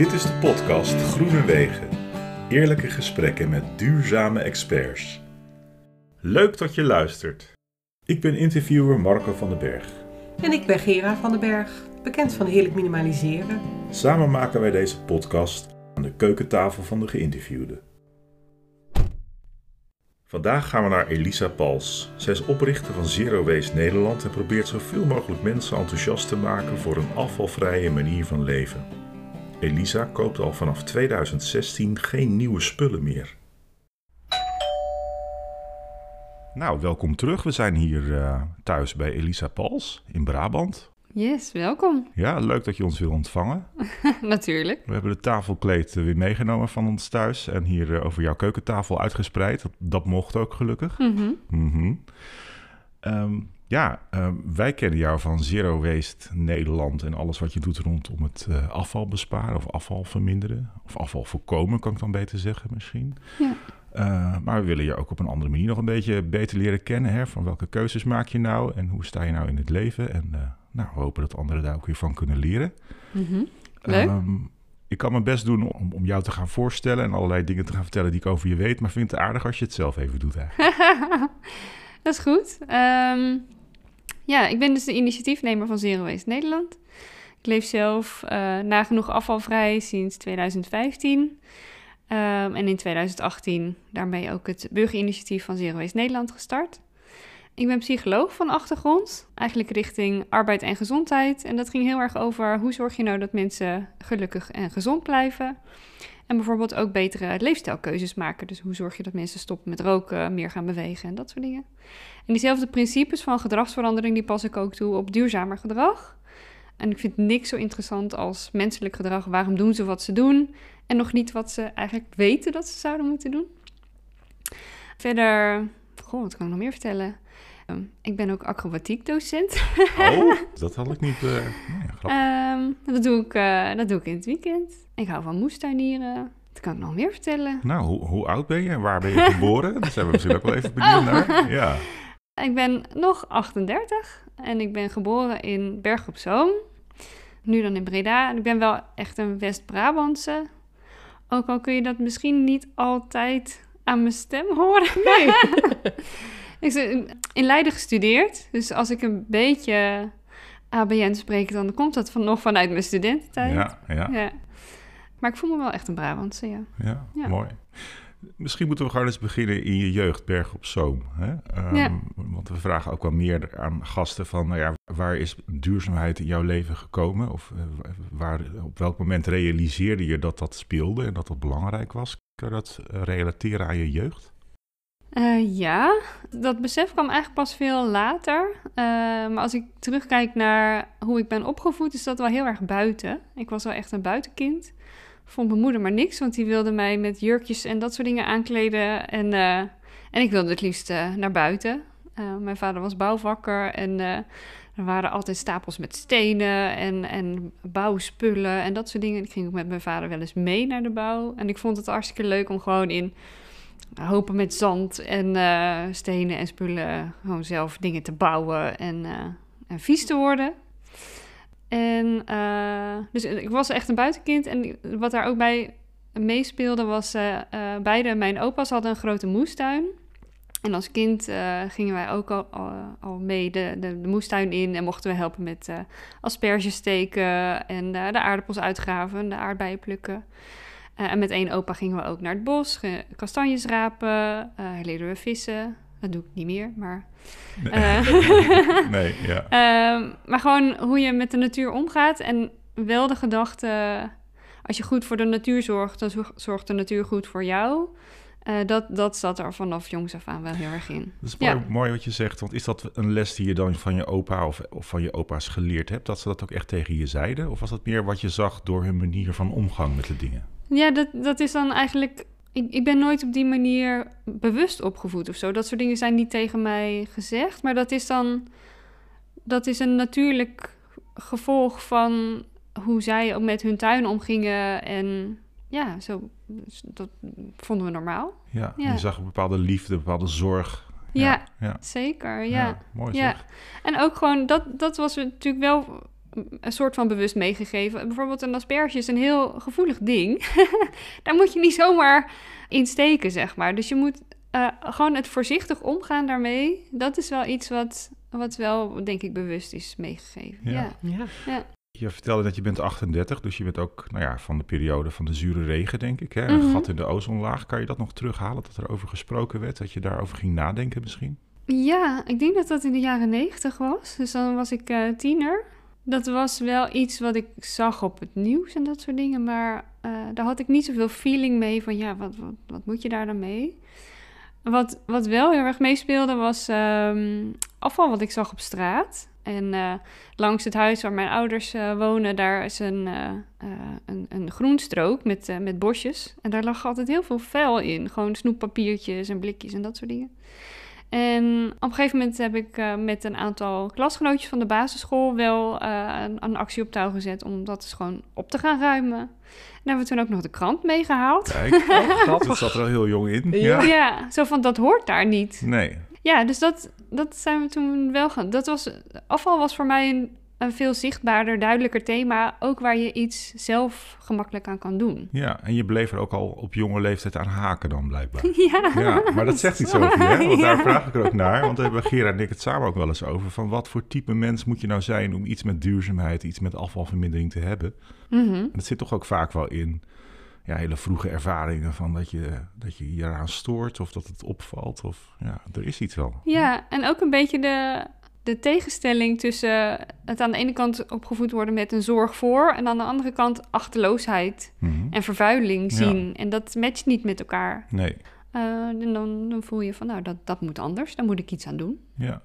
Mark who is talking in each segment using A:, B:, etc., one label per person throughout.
A: Dit is de podcast Groene Wegen. Eerlijke gesprekken met duurzame experts. Leuk dat je luistert. Ik ben interviewer Marco van den Berg.
B: En ik ben Gera van den Berg, bekend van Heerlijk Minimaliseren.
A: Samen maken wij deze podcast aan de keukentafel van de geïnterviewde. Vandaag gaan we naar Elisa Pals. Zij is oprichter van Zero Waste Nederland en probeert zoveel mogelijk mensen enthousiast te maken voor een afvalvrije manier van leven. Elisa koopt al vanaf 2016 geen nieuwe spullen meer. Nou, welkom terug. We zijn hier uh, thuis bij Elisa Pals in Brabant.
C: Yes, welkom.
A: Ja, leuk dat je ons wil ontvangen.
C: Natuurlijk.
A: We hebben de tafelkleed weer meegenomen van ons thuis en hier uh, over jouw keukentafel uitgespreid. Dat, mocht ook gelukkig.
C: Mm
A: -hmm. um, ja, uh, wij kennen jou van Zero Waste Nederland en alles wat je doet rondom het uh, afval besparen of afval verminderen. Of afval voorkomen, kan ik dan beter zeggen misschien.
C: Ja.
A: Uh, maar we willen je ook op een andere manier nog een beetje beter leren kennen. Hè? Van welke keuzes maak je nou en hoe sta je nou in het leven? En nou, we hopen dat anderen daar ook weer van kunnen leren.
C: Mm -hmm. Leuk.
A: Um, ik kan mijn best doen om, om jou te gaan voorstellen en allerlei dingen te gaan vertellen die ik over je weet. Maar vind het aardig als je het zelf even doet eigenlijk.
C: Dat is goed. Um, ja, ik ben dus de initiatiefnemer van Zero Waste Nederland. Ik leef zelf uh, nagenoeg afvalvrij sinds 2015. Um, en in 2018 daarmee ook het burgerinitiatief van Zero Waste Nederland gestart. Ik ben psycholoog van achtergrond, eigenlijk richting arbeid en gezondheid. En dat ging heel erg over hoe zorg je nou dat mensen gelukkig en gezond blijven. En bijvoorbeeld ook betere leefstijlkeuzes maken. Dus hoe zorg je dat mensen stoppen met roken, meer gaan bewegen en dat soort dingen. En diezelfde principes van gedragsverandering, die pas ik ook toe op duurzamer gedrag. En ik vind niks zo interessant als menselijk gedrag. Waarom doen ze wat ze doen? En nog niet wat ze eigenlijk weten dat ze zouden moeten doen. Verder, goh, wat kan ik nog meer vertellen? Ik ben ook acrobatiekdocent.
A: Oh, dat had ik niet. Uh, nee,
C: um, dat, doe ik, uh, dat doe ik in het weekend. Ik hou van moestuinieren. Dat kan ik nog meer vertellen.
A: Nou, hoe, hoe oud ben je en waar ben je geboren? Daar zijn we misschien ook wel even benieuwd
C: Oh.
A: naar. Ja.
C: Ik ben nog 38 en ik ben geboren in Berg op Zoom. Nu dan in Breda. En ik ben wel echt een West-Brabantse. Ook al kun je dat misschien niet altijd aan mijn stem horen.
B: Nee.
C: ik heb in Leiden gestudeerd. Dus als ik een beetje ABN spreek, dan komt dat van, nog vanuit mijn studententijd.
A: Ja, ja.
C: ja. Maar ik voel me wel echt een Brabantse, ja.
A: Ja,
C: Ja.
A: mooi. Misschien moeten we gewoon eens beginnen in je jeugd, Berg op Zoom. Hè? Ehm,
C: Ja.
A: Want we vragen ook wel meer aan gasten van, nou ja, waar is duurzaamheid in jouw leven gekomen? Of eh, waar, op welk moment realiseerde je dat dat speelde en dat dat belangrijk was? Kun je dat eh, relateren aan je jeugd?
C: Eh, ja, dat besef kwam eigenlijk pas veel later. Eh, maar als ik terugkijk naar hoe ik ben opgevoed, is dat wel heel erg buiten. Ik was wel echt een buitenkind. Vond mijn moeder maar niks, want die wilde mij met jurkjes en dat soort dingen aankleden. En, eh, en ik wilde het liefst naar buiten. Mijn vader was bouwvakker en er waren altijd stapels met stenen en, en bouwspullen en dat soort dingen. Ik ging ook met mijn vader wel eens mee naar de bouw. En ik vond het hartstikke leuk om gewoon in hopen met zand en eh, stenen en spullen gewoon zelf dingen te bouwen en, eh, en vies te worden. En eh, dus ik was echt een buitenkind. En wat daar ook bij meespeelde was, beide mijn opa's hadden een grote moestuin. En als kind gingen wij ook al, al, mee de, de, de moestuin in en mochten we helpen met asperges steken en de aardappels uitgraven, de aardbeien plukken. Eh, en met één opa gingen we ook naar het bos, kastanjes rapen, eh leerden we vissen. Dat doe ik niet meer, maar... eh,
A: Nee, ja.
C: Ehm, maar gewoon hoe je met de natuur omgaat en wel de gedachte... Als je goed voor de natuur zorgt, dan zorg- zorgt de natuur goed voor jou. Dat, dat zat er vanaf jongs af aan wel heel erg in.
A: Dat is mooi,
C: Ja.
A: mooi wat je zegt. Want is dat een les die je dan van je opa of, of van je opa's geleerd hebt? Dat ze dat ook echt tegen je zeiden? Of was dat meer wat je zag door hun manier van omgang met de dingen?
C: Ja, dat, dat is dan eigenlijk... Ik, ik ben nooit op die manier bewust opgevoed of zo. Dat soort dingen zijn niet tegen mij gezegd. Maar dat is dan... Dat is een natuurlijk gevolg van hoe zij ook met hun tuin omgingen. En ja, zo, dat vonden we normaal.
A: Ja,
C: Ja.
A: je zag een bepaalde liefde, een bepaalde zorg.
C: Ja,
A: ja.
C: zeker. Ja.
A: mooi
C: Ja.
A: zeg.
C: En ook gewoon, dat, dat was natuurlijk wel een soort van bewust meegegeven. Bijvoorbeeld een asperge is een heel gevoelig ding. Daar moet je niet zomaar in steken, zeg maar. Dus je moet uh, gewoon het voorzichtig omgaan daarmee. Dat is wel iets wat, wat wel, denk ik, bewust is meegegeven. Ja. ja.
A: ja. Je vertelde dat je bent 38, dus je bent ook nou ja, van de periode van de zure regen, denk ik. Hè? Een mhm. gat in de ozonlaag. Kan je dat nog terughalen, dat er over gesproken werd? Dat je daarover ging nadenken misschien?
C: Ja, ik denk dat dat in de jaren negentig was. Dus dan was ik uh, tiener. Dat was wel iets wat ik zag op het nieuws en dat soort dingen. Maar uh, daar had ik niet zoveel feeling mee van, ja, wat, wat, wat moet je daar dan mee? Wat, wat wel heel erg meespeelde was um, afval wat ik zag op straat. En uh, langs het huis waar mijn ouders uh, wonen, daar is een, een, een groenstrook met, met bosjes. En daar lag altijd heel veel vuil in. Gewoon snoeppapiertjes en blikjes en dat soort dingen. En op een gegeven moment heb ik uh, met een aantal klasgenootjes van de basisschool wel uh, een, een, actie op touw gezet om dat dus gewoon op te gaan ruimen. En daar hebben we toen ook nog de krant meegehaald.
A: Kijk, oh, dat zat er al heel jong in.
C: Ja. ja, zo van dat hoort daar niet.
A: Nee.
C: Ja, dus dat, dat zijn we toen wel gaan. Dat was, afval was voor mij een, een veel zichtbaarder, duidelijker thema. Ook waar je iets zelf gemakkelijk aan kan doen.
A: Ja, en je bleef er ook al op jonge leeftijd aan haken dan blijkbaar.
C: Ja.
A: ja maar dat zegt iets over je, hè? Want daar vraag ik er ook naar. Want daar hebben Gerard en ik het samen ook wel eens over. Van wat voor type mens moet je nou zijn om iets met duurzaamheid, iets met afvalvermindering te hebben? Mm Dat zit toch ook vaak wel in ja, hele vroege ervaringen van dat je, dat je hier aan stoort of dat het opvalt. Of ja, er is iets wel.
C: Ja, en ook een beetje de, de tegenstelling tussen het aan de ene kant opgevoed worden met een zorg voor en aan de andere kant achterloosheid mhm. en vervuiling zien. En dat matcht niet met elkaar.
A: Nee.
C: Uh, en dan, dan voel je van, nou, dat, dat moet anders, daar moet ik iets aan doen.
A: Ja.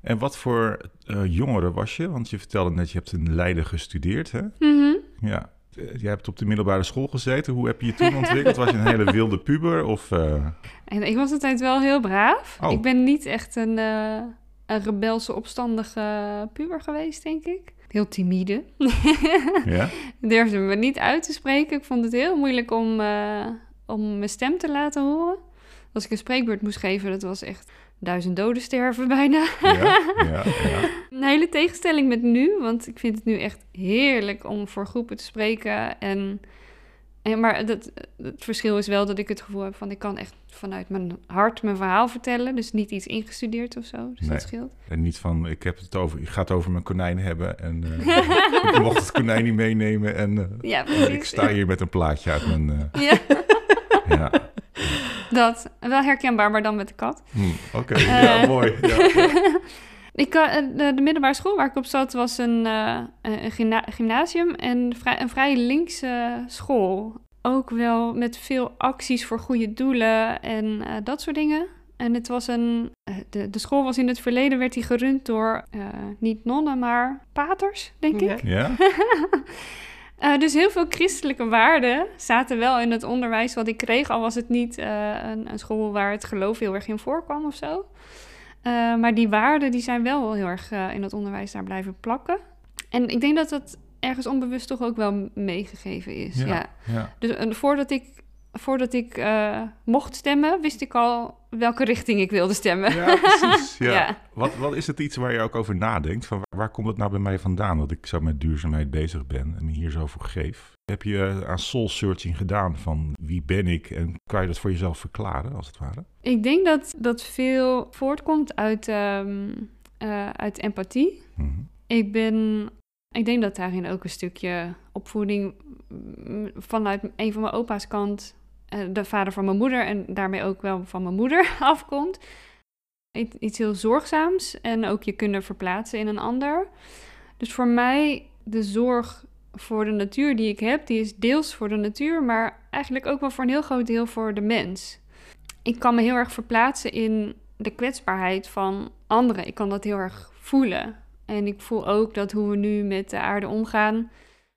A: En wat voor uh, jongeren was je? Want je vertelde net, je hebt in Leiden gestudeerd, hè?
C: Mm
A: Ja. Eh, jij hebt op de middelbare school gezeten. Hoe heb je je toen ontwikkeld? Was je een hele wilde puber? Of,
C: en ik was altijd wel heel braaf. Oh. Ik ben niet echt een, een rebelse, opstandige puber geweest, denk ik. Heel timide.
A: ja?
C: Durfde me niet uit te spreken. Ik vond het heel moeilijk om, uh, om mijn stem te laten horen. Als ik een spreekbeurt moest geven, dat was echt duizend doden sterven bijna. Ja, ja, ja. Een hele tegenstelling met nu, want ik vind het nu echt heerlijk om voor groepen te spreken en en, maar dat, het verschil is wel dat ik het gevoel heb van ik kan echt vanuit mijn hart mijn verhaal vertellen. Dus niet iets ingestudeerd of zo. Dus dat scheelt.
A: En niet van ik heb het over, ik ga het over mijn konijn hebben en uh, ik mocht het konijn niet meenemen. En uh, ja, ik sta hier met een plaatje uit mijn. Uh, ja.
C: ja. Dat, wel herkenbaar, maar dan met de kat.
A: Hm, Oké, ja, mooi. Ja,
C: ik, uh, de, de, middelbare school waar ik op zat was een, uh, een gymnasium en vrij, een vrij linkse school. Ook wel met veel acties voor goede doelen en uh, dat soort dingen. En het was een. De, de school was in het verleden werd die gerund door niet nonnen, maar paters, denk ik.
A: Ja.
C: Uh, dus heel veel christelijke waarden zaten wel in het onderwijs wat ik kreeg, al was het niet uh, een, een, school waar het geloof heel erg in voorkwam of zo. Uh, maar die waarden die zijn wel heel erg in het onderwijs daar blijven plakken. En ik denk dat dat ergens onbewust toch ook wel meegegeven is. Ja, ja. ja. Dus voordat ik voordat ik uh, mocht stemmen, wist ik al welke richting ik wilde stemmen.
A: Ja, precies. Ja. Wat, wat is het iets waar je ook over nadenkt? Van waar, waar, komt het nou bij mij vandaan dat ik zo met duurzaamheid bezig ben en me hier zo voor geef? Heb je aan soul searching gedaan van wie ben ik en kan je dat voor jezelf verklaren als het ware?
C: Ik denk dat dat veel voortkomt uit, um, uh, uit empathie. Mm -hmm. Ik ben ik denk dat daarin ook een stukje opvoeding vanuit een van mijn opa's kant eh, de vader van mijn moeder en daarmee ook wel van mijn moeder afkomt. Iets heel zorgzaams en ook je kunnen verplaatsen in een ander. Dus voor mij de zorg voor de natuur die ik heb, die is deels voor de natuur, maar eigenlijk ook wel voor een heel groot deel voor de mens. Ik kan me heel erg verplaatsen in de kwetsbaarheid van anderen. Ik kan dat heel erg voelen. En ik voel ook dat hoe we nu met de aarde omgaan,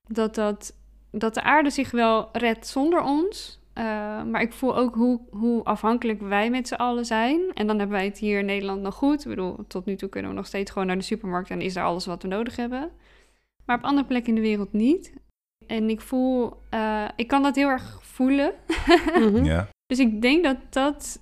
C: dat, dat, dat de aarde zich wel redt zonder ons. Uh, maar ik voel ook hoe, hoe afhankelijk wij met z'n allen zijn. En dan hebben wij het hier in Nederland nog goed. Ik bedoel, tot nu toe kunnen we nog steeds gewoon naar de supermarkt en is er alles wat we nodig hebben. Maar op andere plekken in de wereld niet. En ik voel, uh, ik kan dat heel erg voelen.
A: Mhm. ja.
C: Dus ik denk dat dat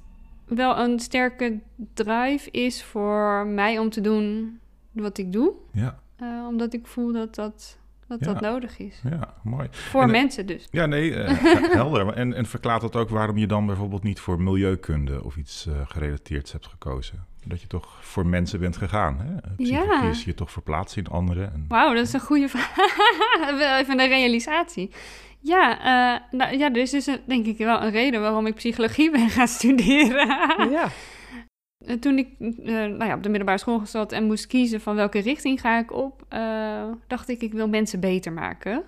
C: wel een sterke drive is voor mij om te doen wat ik doe.
A: Ja.
C: eh, omdat ik voel dat dat, dat, dat nodig is.
A: Ja, mooi.
C: Voor
A: En, eh,
C: mensen dus.
A: Ja, nee, eh, helder. En, en verklaart dat ook waarom je dan bijvoorbeeld niet voor milieukunde of iets eh, gerelateerds hebt gekozen? Dat je toch voor mensen bent gegaan. Hè? Psychologie
C: Ja.
A: is je toch verplaatsen in anderen. En...
C: Wauw, dat is een goede vraag. Wel Even een realisatie. Ja, eh, nou, ja, er is dus een, denk ik wel een reden waarom ik psychologie ben gaan studeren.
B: Ja.
C: Eh, Toen ik eh, nou ja, op de middelbare school zat en moest kiezen van welke richting ga ik op, eh, dacht ik, ik wil mensen beter maken.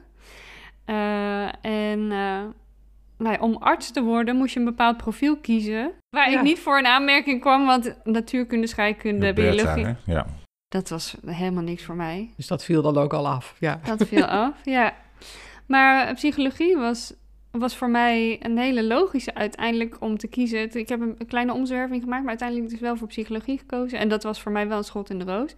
C: Eh, en eh, nou ja, om arts te worden moest je een bepaald profiel kiezen. Waar
B: Ja.
C: ik niet voor een aanmerking kwam, want natuurkunde, scheikunde, biologie,
A: hè? Ja.
C: dat was helemaal niks voor mij.
B: Dus dat viel dan ook al af. Ja.
C: Dat viel af, ja. Maar psychologie was, was voor mij een hele logische uiteindelijk om te kiezen. Ik heb een, kleine omzwerving gemaakt, maar uiteindelijk dus wel voor psychologie gekozen. En dat was voor mij wel een schot in de roos.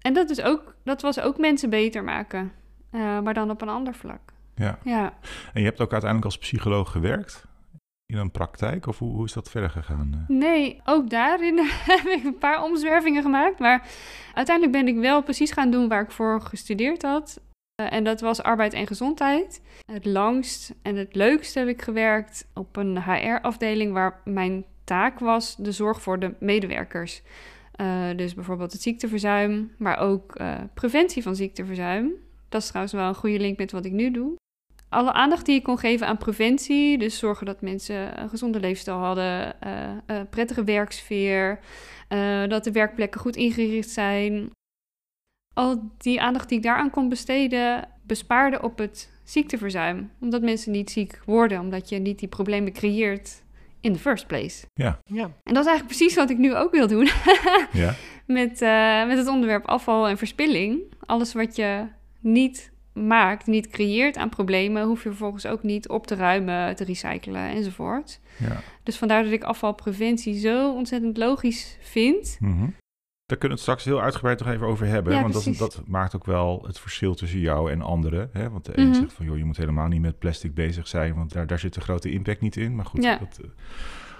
C: En dat, is ook, dat was ook mensen beter maken, eh, maar dan op een ander vlak.
A: ja.
C: Ja,
A: En je hebt ook uiteindelijk als psycholoog gewerkt in een praktijk? Of hoe, hoe is dat verder gegaan?
C: nee, ook daarin heb ik een paar omzwervingen gemaakt. Maar uiteindelijk ben ik wel precies gaan doen waar ik voor gestudeerd had. Eh, en dat was arbeid en gezondheid. Het langst en het leukst heb ik gewerkt op een HR-afdeling waar mijn taak was de zorg voor de medewerkers. Eh, dus bijvoorbeeld het ziekteverzuim, maar ook eh, preventie van ziekteverzuim. Dat is trouwens wel een goede link met wat ik nu doe. Alle aandacht die ik kon geven aan preventie, dus zorgen dat mensen een gezonde leefstijl hadden, eh, prettige werksfeer, dat de werkplekken goed ingericht zijn. Al die aandacht die ik daaraan kon besteden, bespaarde op het ziekteverzuim. Omdat mensen niet ziek worden, omdat je niet die problemen creëert in the first place.
B: ja.
C: En dat is eigenlijk precies wat ik nu ook wil doen
A: Ja?
C: met, eh, met het onderwerp afval en verspilling. Alles wat je niet maakt, niet creëert aan problemen, hoef je vervolgens ook niet op te ruimen, te recyclen enzovoort.
A: ja.
C: Dus vandaar dat ik afvalpreventie zo ontzettend logisch vind.
A: Mhm. Daar kunnen we het straks heel uitgebreid nog even over hebben.
C: Ja,
A: want dat, dat maakt ook wel het verschil tussen jou en anderen. Hè? Want de een
C: Mhm.
A: zegt van, joh, je moet helemaal niet met plastic bezig zijn, want daar, daar zit een grote impact niet in. Maar goed,
C: Ja.
A: dat, eh,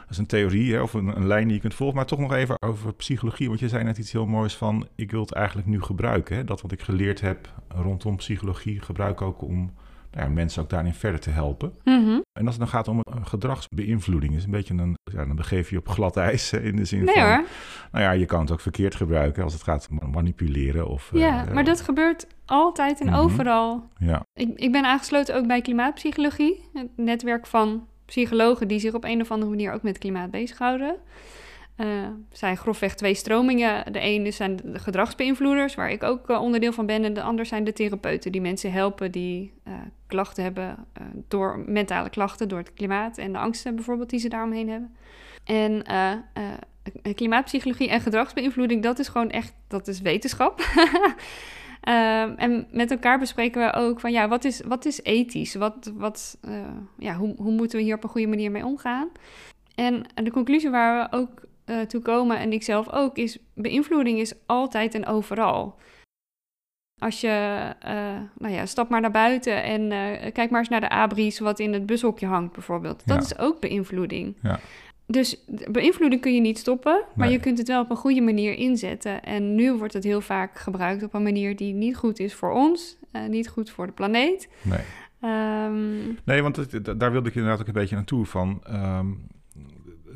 A: dat is een theorie hè? of een, een lijn die je kunt volgen. Maar toch nog even over psychologie, want je zei net iets heel moois van, ik wil het eigenlijk nu gebruiken. Hè? Dat wat ik geleerd heb rondom psychologie gebruik ik ook om nou ja, mensen ook daarin verder te helpen.
C: Mhm.
A: En als het dan gaat om een gedragsbeïnvloeding, is een beetje een, ja, dan begeef je op glad ijs in de zin
C: Nee
A: van,
C: hoor.
A: nou ja, je kan het ook verkeerd gebruiken als het gaat om manipuleren of...
C: Ja,
A: eh,
C: maar dat gebeurt altijd en
A: Mhm.
C: overal.
A: Ja,
C: Ik, ik ben aangesloten ook bij klimaatpsychologie, het netwerk van psychologen die zich op een of andere manier ook met klimaat bezighouden. Eh zijn grofweg twee stromingen. De ene zijn de gedragsbeïnvloeders, waar ik ook eh, onderdeel van ben. En de ander zijn de therapeuten die mensen helpen die eh, klachten hebben door mentale klachten, door het klimaat en de angsten bijvoorbeeld die ze daaromheen hebben. En klimaatpsychologie en gedragsbeïnvloeding, dat is gewoon echt, dat is wetenschap. Ehm, en met elkaar bespreken we ook van ja, wat is, wat is ethisch? Wat, wat, ja, hoe, hoe moeten we hier op een goede manier mee omgaan? En de conclusie waar we ook eh, toe komen, en ik zelf ook, is beïnvloeding is altijd en overal. Als je, eh, nou ja, stap maar naar buiten en eh, kijk maar eens naar de abris wat in het bushokje hangt bijvoorbeeld. Dat
A: Ja.
C: is ook beïnvloeding.
A: Ja.
C: Dus beïnvloeding kun je niet stoppen, maar
A: Nee.
C: je kunt het wel op een goede manier inzetten. En nu wordt het heel vaak gebruikt op een manier die niet goed is voor ons, eh, niet goed voor de planeet.
A: nee.
C: Ehm,
A: Nee, want het- da- daar wilde ik inderdaad ook een beetje naartoe van... ehm,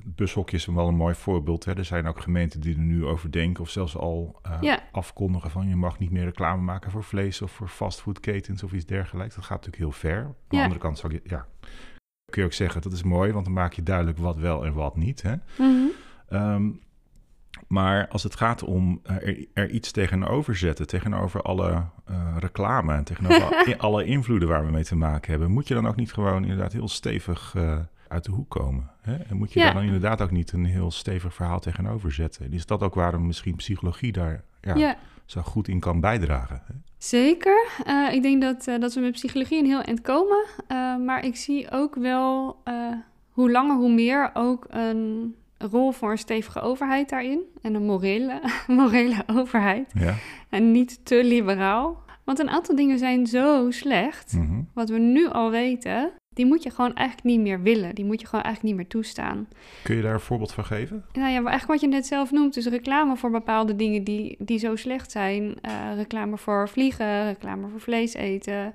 A: het bushokje is wel een mooi voorbeeld. Hè? Er zijn ook gemeenten die er nu over denken... of zelfs al eh,
C: Ja.
A: afkondigen van... je mag niet meer reclame maken voor vlees of voor fastfoodketens of iets dergelijks. Dat gaat natuurlijk heel ver. Aan de andere kant zou je, ja, kun je ook zeggen... dat is mooi, want dan maak je duidelijk wat wel en wat niet. Hè?
C: mhm.
A: Ehm, maar als het gaat om eh, er, er iets tegenover zetten, tegenover alle eh, reclame en tegenover alle invloeden waar we mee te maken hebben, moet je dan ook niet gewoon inderdaad heel stevig uit de hoek komen? Hè? En moet je
C: Ja.
A: daar dan inderdaad ook niet een heel stevig verhaal tegenover zetten? En is dat ook waarom misschien psychologie daar ja,
C: ja.
A: zo goed in kan bijdragen? Hè?
C: Zeker. Eh, ik denk dat, eh, dat we met psychologie een heel eind komen. Eh, maar ik zie ook wel hoe langer hoe meer ook een rol voor een stevige overheid daarin. En een morele, morele overheid.
A: Ja.
C: En niet te liberaal. Want een aantal dingen zijn zo slecht.
A: Mhm.
C: Wat we nu al weten. Die moet je gewoon eigenlijk niet meer willen. Die moet je gewoon eigenlijk niet meer toestaan.
A: Kun je daar een voorbeeld van geven?
C: Nou ja, eigenlijk wat je net zelf noemt, dus reclame voor bepaalde dingen die, die zo slecht zijn. Uh, reclame voor vliegen, reclame voor vlees eten,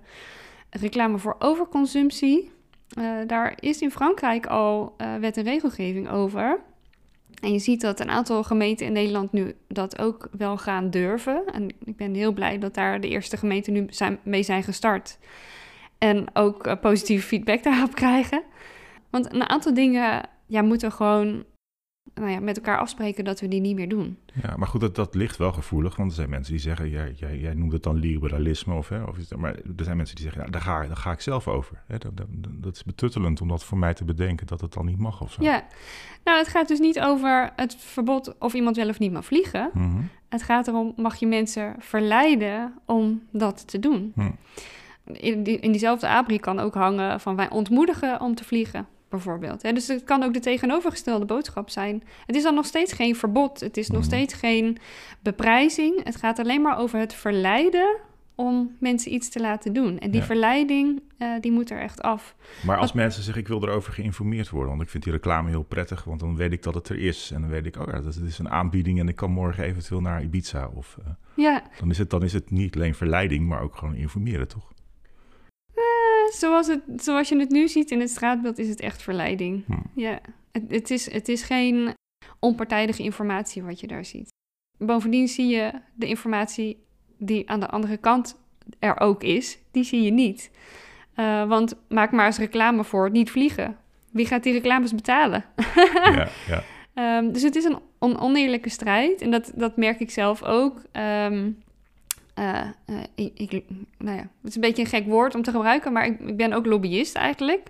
C: reclame voor overconsumptie. Uh, daar is in Frankrijk al uh, wet en regelgeving over. En je ziet dat een aantal gemeenten in Nederland nu dat ook wel gaan durven. En ik ben heel blij dat daar de eerste gemeenten nu zijn, mee zijn gestart. En ook uh, positieve feedback daarop krijgen. Want een aantal dingen ja, moeten gewoon nou ja, met elkaar afspreken dat we die niet meer doen.
A: Ja, maar goed, dat, dat ligt wel gevoelig. Want er zijn mensen die zeggen, jij, jij, jij noemt het dan liberalisme. Of, hè, of, maar er zijn mensen die zeggen, nou, daar, ga, daar ga ik zelf over. Hè, dat, dat, dat, is betuttelend om dat voor mij te bedenken dat het dan niet mag of zo.
C: Ja, nou het gaat dus niet over het verbod of iemand wel of niet mag vliegen.
A: Mm -hmm.
C: Het gaat erom, mag je mensen verleiden om dat te doen.
A: Hm.
C: In, die, in diezelfde abri kan ook hangen van wij ontmoedigen om te vliegen bijvoorbeeld. Dus het kan ook de tegenovergestelde boodschap zijn. Het is dan nog steeds geen verbod, het is nog
A: Mhm.
C: steeds geen beprijzing. Het gaat alleen maar over het verleiden om mensen iets te laten doen. En die
A: Ja.
C: verleiding, eh, die moet er echt af.
A: Maar als
C: Wat-
A: mensen zeggen, ik wil erover geïnformeerd worden, want ik vind die reclame heel prettig, want dan weet ik dat het er is. En dan weet ik, oh ja, dat is een aanbieding en ik kan morgen eventueel naar Ibiza. Of, eh,
C: Ja,
A: dan, is het, dan is het niet alleen verleiding, maar ook gewoon informeren, toch?
C: Zoals, het, zoals je het nu ziet in het straatbeeld, is het echt verleiding.
A: Hm.
C: Ja, het, het, is, het is geen onpartijdige informatie wat je daar ziet. Bovendien zie je de informatie die aan de andere kant er ook is, die zie je niet. Eh, want maak maar eens reclame voor het niet vliegen. Wie gaat die reclames betalen?
A: ja, ja.
C: Ehm, dus het is een on- oneerlijke strijd. En dat, dat merk ik zelf ook. Ehm, eh, eh, ik, nou ja, het is een beetje een gek woord om te gebruiken, maar ik, ik ben ook lobbyist eigenlijk.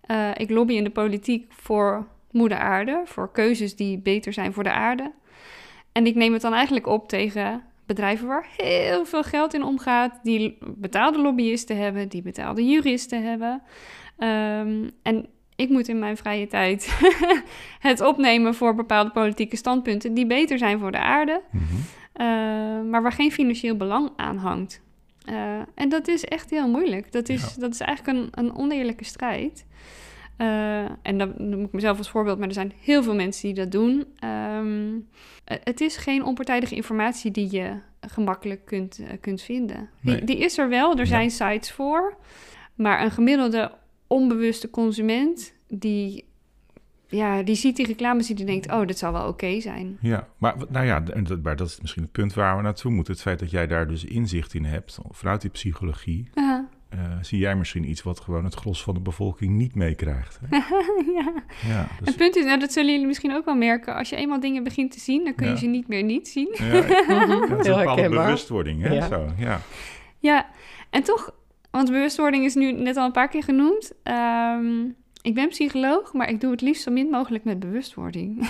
C: Eh, ik lobby in de politiek voor moeder aarde, voor keuzes die beter zijn voor de aarde. En ik neem het dan eigenlijk op tegen bedrijven waar heel veel geld in omgaat, die betaalde lobbyisten hebben, die betaalde juristen hebben. Ehm, en ik moet in mijn vrije tijd het opnemen voor bepaalde politieke standpunten die beter zijn voor de aarde,
A: Mhm.
C: Maar waar geen financieel belang aan hangt. Eh, en dat is echt heel moeilijk. Dat is, dat is eigenlijk een, een oneerlijke strijd. Eh, en dan noem ik mezelf als voorbeeld, maar er zijn heel veel mensen die dat doen. Ehm, eh, het is geen onpartijdige informatie die je gemakkelijk kunt, eh, kunt vinden. Die, is er wel, er
A: Ja.
C: zijn sites voor. Maar een gemiddelde onbewuste consument, die, ja, die ziet die reclames en die denkt... oh, dit zal wel oké zijn.
A: Ja, maar nou ja, en dat, maar dat is misschien het punt waar we naartoe moeten. Het feit dat jij daar dus inzicht in hebt, vanuit die psychologie, eh, zie jij misschien iets wat gewoon het gros van de bevolking niet meekrijgt. hè?
C: ja.
A: Ja, dus,
C: Het punt is, nou, dat zullen jullie misschien ook wel merken... als je eenmaal dingen begint te zien, dan kun je
A: Ja.
C: ze niet meer niet zien.
A: ja, ja, dat is
D: Heel
A: een bepaalde bewustwording. Hè?
D: Ja.
A: Zo, ja.
C: Ja, en toch, want bewustwording is nu net al een paar keer genoemd. Ehm, ik ben psycholoog, maar ik doe het liefst zo min mogelijk met bewustwording.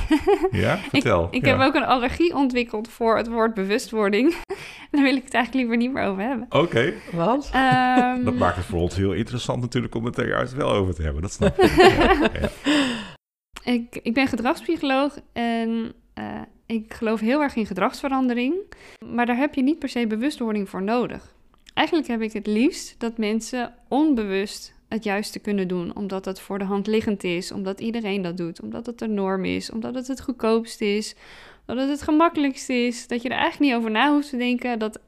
A: ja, vertel.
C: ik
A: ja.
C: heb ook een allergie ontwikkeld voor het woord bewustwording. Daar wil ik het eigenlijk liever niet meer over hebben.
A: Oké,
D: Want?
C: Ehm,
A: dat maakt het voor ons heel interessant natuurlijk om het er juist wel over te hebben. Dat snap ik. Ja,
C: ik, ik ben gedragspsycholoog en eh, ik geloof heel erg in gedragsverandering. Maar daar heb je niet per se bewustwording voor nodig. Eigenlijk heb ik het liefst dat mensen onbewust het juiste kunnen doen. Omdat het voor de hand liggend is, omdat iedereen dat doet, omdat het de norm is, omdat het het goedkoopst is, omdat het het gemakkelijkst is. Dat je er eigenlijk niet over na hoeft te denken dat,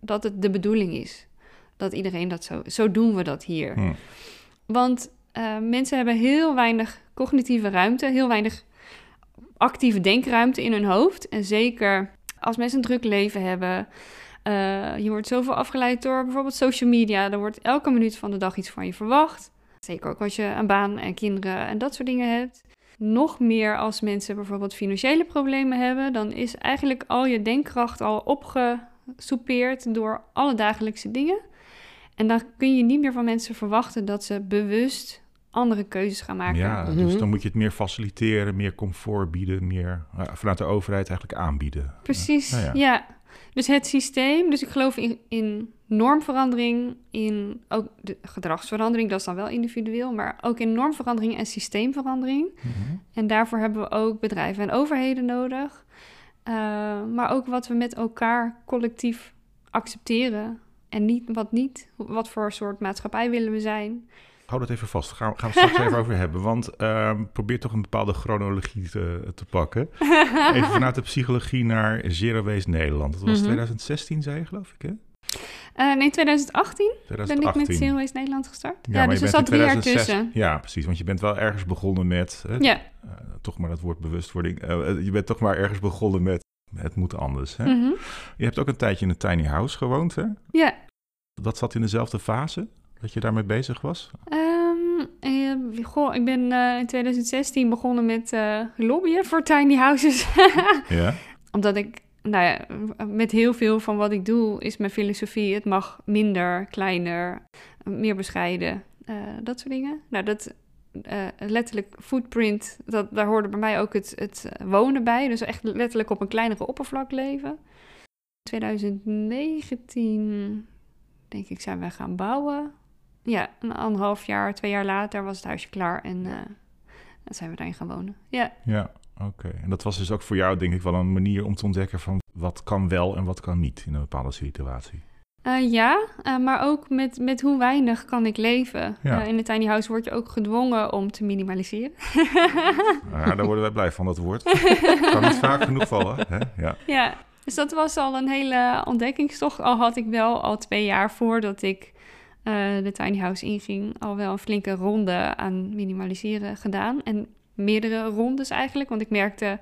C: dat het de bedoeling is. Dat iedereen dat zo... Zo doen we dat hier.
A: Hm.
C: Want eh, mensen hebben heel weinig cognitieve ruimte, heel weinig actieve denkruimte in hun hoofd. En zeker als mensen een druk leven hebben. Eh, je wordt zoveel afgeleid door bijvoorbeeld social media. Er wordt elke minuut van de dag iets van je verwacht. Zeker ook als je een baan en kinderen en dat soort dingen hebt. Nog meer als mensen bijvoorbeeld financiële problemen hebben, dan is eigenlijk al je denkkracht al opgesoupeerd door alle dagelijkse dingen. En dan kun je niet meer van mensen verwachten dat ze bewust andere keuzes gaan maken.
A: Ja,
D: Mhm.
A: dus dan moet je het meer faciliteren, meer comfort bieden, meer eh, vanuit de overheid eigenlijk aanbieden.
C: Precies,
A: Ja, ja.
C: ja. Dus het systeem, dus ik geloof in, in normverandering, in ook de gedragsverandering, dat is dan wel individueel, maar ook in normverandering en systeemverandering.
A: Mhm.
C: En daarvoor hebben we ook bedrijven en overheden nodig. Eh, maar ook wat we met elkaar collectief accepteren en niet wat niet. Wat voor soort maatschappij willen we zijn?
A: Hou dat even vast. Gaan, gaan we straks even over hebben. Want ehm, probeer toch een bepaalde chronologie te, te pakken. Even vanuit de psychologie naar Zero Waste Nederland. Dat was
C: Mhm.
A: 2016, zei je geloof ik, hè?
C: Eh, nee, 2018 ben
A: 2018.
C: ik met Zero Waste Nederland gestart. Ja, dus er zat drie jaar
A: 2006
C: tussen.
A: Ja, precies. Want je bent wel ergens begonnen met... Hè,
C: Ja.
A: eh, toch maar dat woord bewustwording. Eh, je bent toch maar ergens begonnen met... Het moet anders, hè?
C: Mhm.
A: Je hebt ook een tijdje in een tiny house gewoond, hè?
C: Ja.
A: Dat zat in dezelfde fase dat je daarmee bezig was?
C: Eh, goh, ik ben eh, in 2016 begonnen met eh, lobbyen voor tiny houses.
A: Ja.
C: Omdat ik, nou ja, met heel veel van wat ik doe is mijn filosofie. Het mag minder, kleiner, meer bescheiden, dat soort dingen. Nou, dat letterlijk footprint, dat, daar hoorde bij mij ook het, het wonen bij. Dus echt letterlijk op een kleinere oppervlak leven. 2019, denk ik, zijn we gaan bouwen. Ja, een anderhalf jaar, twee jaar later was het huisje klaar en dan zijn we daarin gaan wonen. Ja.
A: Ja, oké. En dat was dus ook voor jou denk ik wel een manier om te ontdekken van wat kan wel en wat kan niet in een bepaalde situatie.
C: Eh, ja, eh, maar ook met, met hoe weinig kan ik leven.
A: Ja.
C: In de tiny house word je ook gedwongen om te minimaliseren.
A: Ja, daar worden wij blij van, dat woord. kan niet vaak genoeg vallen. Hè? Ja.
C: ja, dus dat was al een hele ontdekkingstocht. Al had ik wel al twee jaar voordat ik eh, de tiny house inging... al wel een flinke ronde aan minimaliseren gedaan. En meerdere rondes eigenlijk, want ik merkte...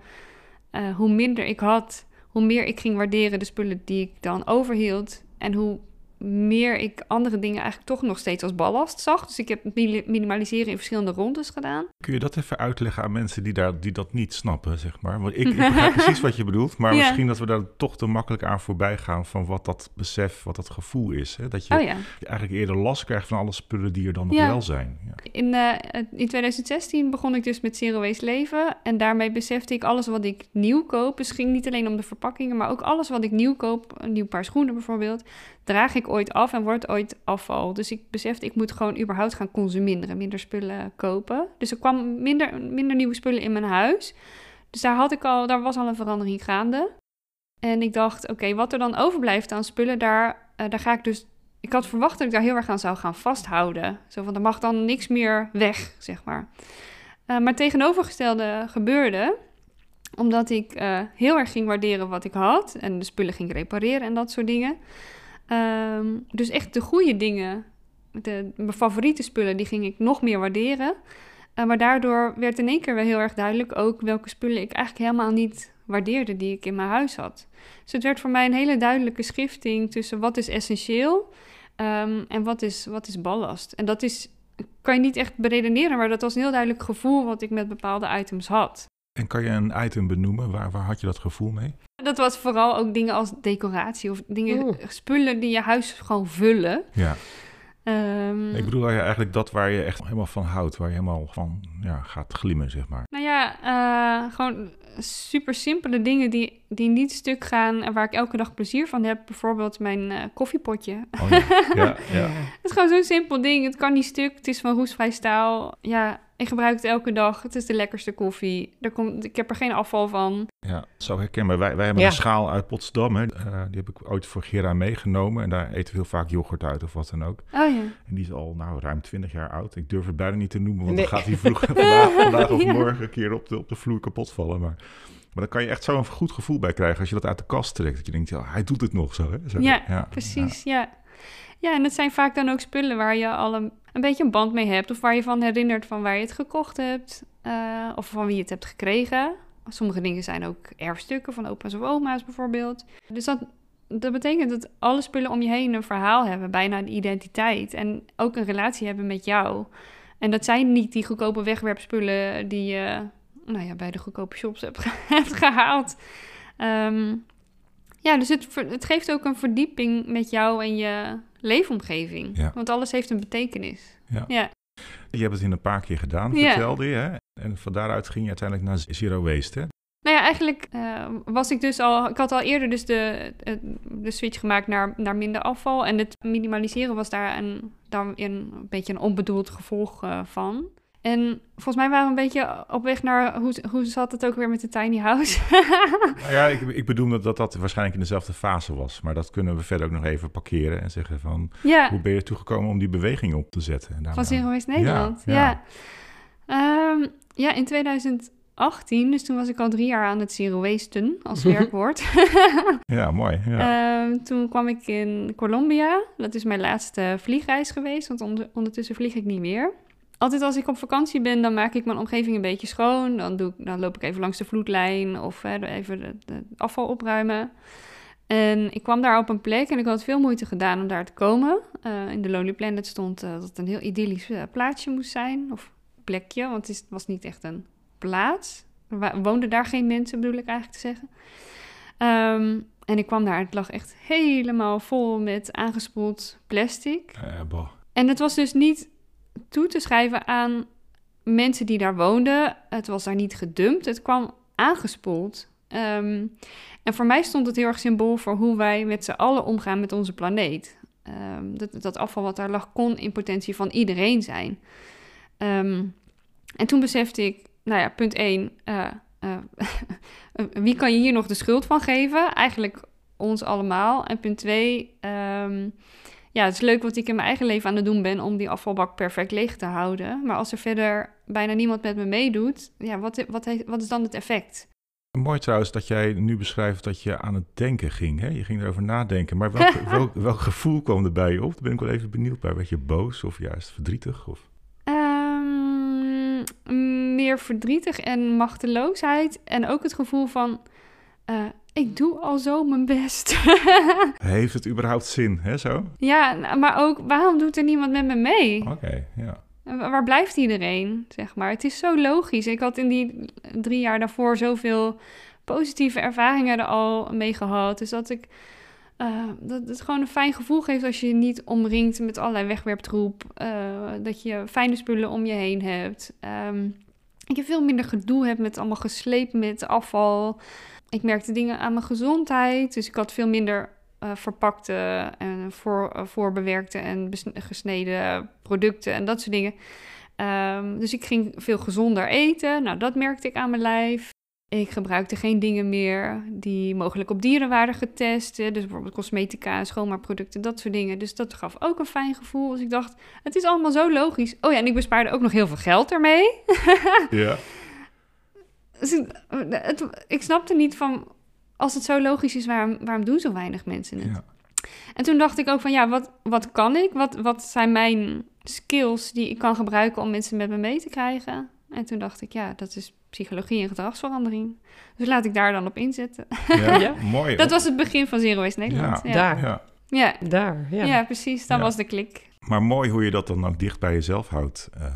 C: eh, hoe minder ik had, hoe meer ik ging waarderen de spullen die ik dan overhield... En hoe meer ik andere dingen eigenlijk toch nog steeds als ballast zag. Dus ik heb mini- minimaliseren in verschillende rondes gedaan.
A: Kun je dat even uitleggen aan mensen die, daar, die dat niet snappen, zeg maar? Want ik, ik begrijp precies wat je bedoelt, maar
C: Ja.
A: misschien dat we daar toch te makkelijk aan voorbij gaan van wat dat besef, wat dat gevoel is. Hè? Dat je
C: Oh ja.
A: eigenlijk eerder last krijgt van alle spullen die er dan nog
C: Ja.
A: wel zijn. Ja.
C: In, eh, in 2016 begon ik dus met Zero Waste Leven. En daarmee besefte ik alles wat ik nieuw koop. Dus ging niet alleen om de verpakkingen, maar ook alles wat ik nieuw koop. Een nieuw paar schoenen bijvoorbeeld. Draag ik ooit af en wordt ooit afval. Dus ik besefte, ik moet gewoon überhaupt gaan consumeren. Minder spullen kopen. Dus er kwam minder, minder nieuwe spullen in mijn huis. Dus daar, had ik al, daar was al een verandering gaande. En ik dacht, oké, wat er dan overblijft aan spullen, daar, eh, daar ga ik dus ik had verwacht dat ik daar heel erg aan zou gaan vasthouden. Zo van, er mag dan niks meer weg, zeg maar. Eh, maar tegenovergestelde gebeurde omdat ik eh, heel erg ging waarderen wat ik had en de spullen ging repareren en dat soort dingen. Ehm, dus echt de goede dingen, de, mijn favoriete spullen, die ging ik nog meer waarderen. Eh, maar daardoor werd in één keer wel heel erg duidelijk ook welke spullen ik eigenlijk helemaal niet waardeerde die ik in mijn huis had. Dus het werd voor mij een hele duidelijke schifting tussen wat is essentieel ehm, en wat is, wat is ballast. En dat is, kan je niet echt beredeneren, maar dat was een heel duidelijk gevoel wat ik met bepaalde items had.
A: En kan je een item benoemen? Waar, waar had je dat gevoel mee?
C: Dat was vooral ook dingen als decoratie of dingen,
B: Oeh.
C: spullen die je huis gewoon vullen.
A: Ja,
C: Ehm,
A: ik bedoel eigenlijk dat waar je echt helemaal van houdt, waar je helemaal van ja, gaat glimmen, zeg maar.
C: Nou ja, eh, gewoon super simpele dingen die, die niet stuk gaan en waar ik elke dag plezier van heb. Bijvoorbeeld mijn eh, koffiepotje.
A: Oh, ja. ja, ja.
C: Het is gewoon zo'n simpel ding. Het kan niet stuk. Het is van roestvrij staal. Ja, ik gebruik het elke dag. Het is de lekkerste koffie. Er komt, ik heb er geen afval van.
A: Ja, zo herkenbaar. Wij, wij hebben
B: Ja.
A: een schaal uit Potsdam. Hè. Eh, die heb ik ooit voor Gera meegenomen. En daar eten we heel vaak yoghurt uit of wat dan ook.
C: Oh ja.
A: En die is al nou, ruim 20 jaar oud. Ik durf het bijna niet te noemen, want
B: Nee.
A: dan gaat hij vroeg, vandaag, vandaag of
C: Ja.
A: morgen een keer op de, op de vloer kapot vallen. Maar, maar dan kan je echt zo'n goed gevoel bij krijgen als je dat uit de kast trekt. Dat je denkt, ja, hij doet het nog zo. Hè? zo
C: Ja, Precies, ja. ja. En het zijn vaak dan ook spullen waar je al een, een beetje een band mee hebt. Of waar je van herinnert van waar je het gekocht hebt. eh, of van wie je het hebt gekregen. Sommige dingen zijn ook erfstukken van opa's of oma's bijvoorbeeld. Dus dat, dat betekent dat alle spullen om je heen een verhaal hebben. Bijna een identiteit. En ook een relatie hebben met jou. En dat zijn niet die goedkope wegwerpspullen die je nou ja, bij de goedkope shops hebt, ge- hebt gehaald. Ehm, ja, dus het, het geeft ook een verdieping met jou en je leefomgeving.
A: Ja.
C: Want alles heeft een betekenis.
A: Ja.
C: Ja.
A: Je hebt het in een paar keer gedaan, vertelde je. Hè? En van daaruit ging je uiteindelijk naar Zero Waste. Hè?
C: Nou ja, eigenlijk eh, was ik dus al... Ik had al eerder dus de, de, switch gemaakt naar, naar minder afval. En het minimaliseren was daar een, daar een beetje een onbedoeld gevolg eh, van. En volgens mij waren we een beetje op weg naar hoe, hoe zat het ook weer met de tiny house.
A: nou ja, ik, ik bedoel dat, dat dat waarschijnlijk in dezelfde fase was. Maar dat kunnen we verder ook nog even parkeren en zeggen van...
C: Ja.
A: Hoe ben je toegekomen om die beweging op te zetten? En
C: van Zero Waste Nederland, ja. Ja, ja. Um, ja in 2018, dus toen was ik al drie jaar aan het Zero Wasten als werkwoord.
A: ja, mooi. Ja.
C: Um, toen kwam ik in Colombia. Dat is mijn laatste vliegreis geweest, want onder, ondertussen vlieg ik niet meer altijd als ik op vakantie ben, dan maak ik mijn omgeving een beetje schoon. Dan, doe ik, dan loop ik even langs de vloedlijn of hè, even de, afval opruimen. En ik kwam daar op een plek en ik had veel moeite gedaan om daar te komen. Uh, in de Lonely Planet stond uh, dat het een heel idyllisch uh, plaatsje moest zijn. Of plekje, want het was niet echt een plaats. Er woonden daar geen mensen, bedoel ik eigenlijk te zeggen. Um, en ik kwam daar het lag echt helemaal vol met aangespoeld plastic. en het was dus niet toe te schrijven aan mensen die daar woonden. Het was daar niet gedumpt, het kwam aangespoeld. Ehm, en voor mij stond het heel erg symbool voor hoe wij met z'n allen omgaan met onze planeet. Um, dat, dat, afval wat daar lag kon in potentie van iedereen zijn. Ehm, en toen besefte ik, nou ja, punt 1, uh, eh, uh, eh, wie kan je hier nog de schuld van geven? Eigenlijk ons allemaal. En punt 2, ja, het is leuk wat ik in mijn eigen leven aan het doen ben om die afvalbak perfect leeg te houden. Maar als er verder bijna niemand met me meedoet, ja, wat, wat, wat is dan het effect?
A: Mooi trouwens dat jij nu beschrijft dat je aan het denken ging. Hè? Je ging erover nadenken. Maar welk, welk, welk, gevoel kwam er bij je op? Daar ben ik wel even benieuwd bij. Werd je boos of juist verdrietig? Of?
C: Um, meer verdrietig en machteloosheid. En ook het gevoel van... Uh, ik doe al zo mijn best.
A: Heeft het überhaupt zin, hè, zo?
C: Ja, maar ook, waarom doet er niemand met me mee?
A: Oké, ja.
C: Waar blijft iedereen, zeg maar? Het is zo logisch. Ik had in die drie jaar daarvoor zoveel positieve ervaringen er al mee gehad. Dus dat ik... Uh, dat het gewoon een fijn gevoel geeft als je je niet omringt met allerlei wegwerptroep. Uh, dat je fijne spullen om je heen hebt. Um, ik je veel minder gedoe hebt met allemaal gesleept met afval ik merkte dingen aan mijn gezondheid. Dus ik had veel minder uh, verpakte en voor, uh, voorbewerkte en gesneden producten en dat soort dingen. Um, dus ik ging veel gezonder eten. Nou, dat merkte ik aan mijn lijf. Ik gebruikte geen dingen meer die mogelijk op dieren waren getest. Dus bijvoorbeeld cosmetica, schoonmaakproducten, dat soort dingen. Dus dat gaf ook een fijn gevoel. Dus ik dacht, het is allemaal zo logisch. Oh ja, en ik bespaarde ook nog heel veel geld ermee.
A: ja.
C: Dus het, ik snapte niet van, als het zo logisch is, waarom, waarom doen zo weinig mensen het? Ja. En toen dacht ik ook van, ja, wat, wat kan ik? Wat, wat zijn mijn skills die ik kan gebruiken om mensen met me mee te krijgen? En toen dacht ik, ja, dat is psychologie en gedragsverandering. Dus laat ik daar dan op inzetten.
A: Ja, ja. mooi.
C: Dat was het begin van Zero Waste Nederland.
B: Ja, daar.
A: Ja.
C: Ja.
B: Daar, ja.
C: ja precies. Dat was de klik.
A: Maar mooi hoe je dat dan ook dicht bij jezelf houdt. Uh,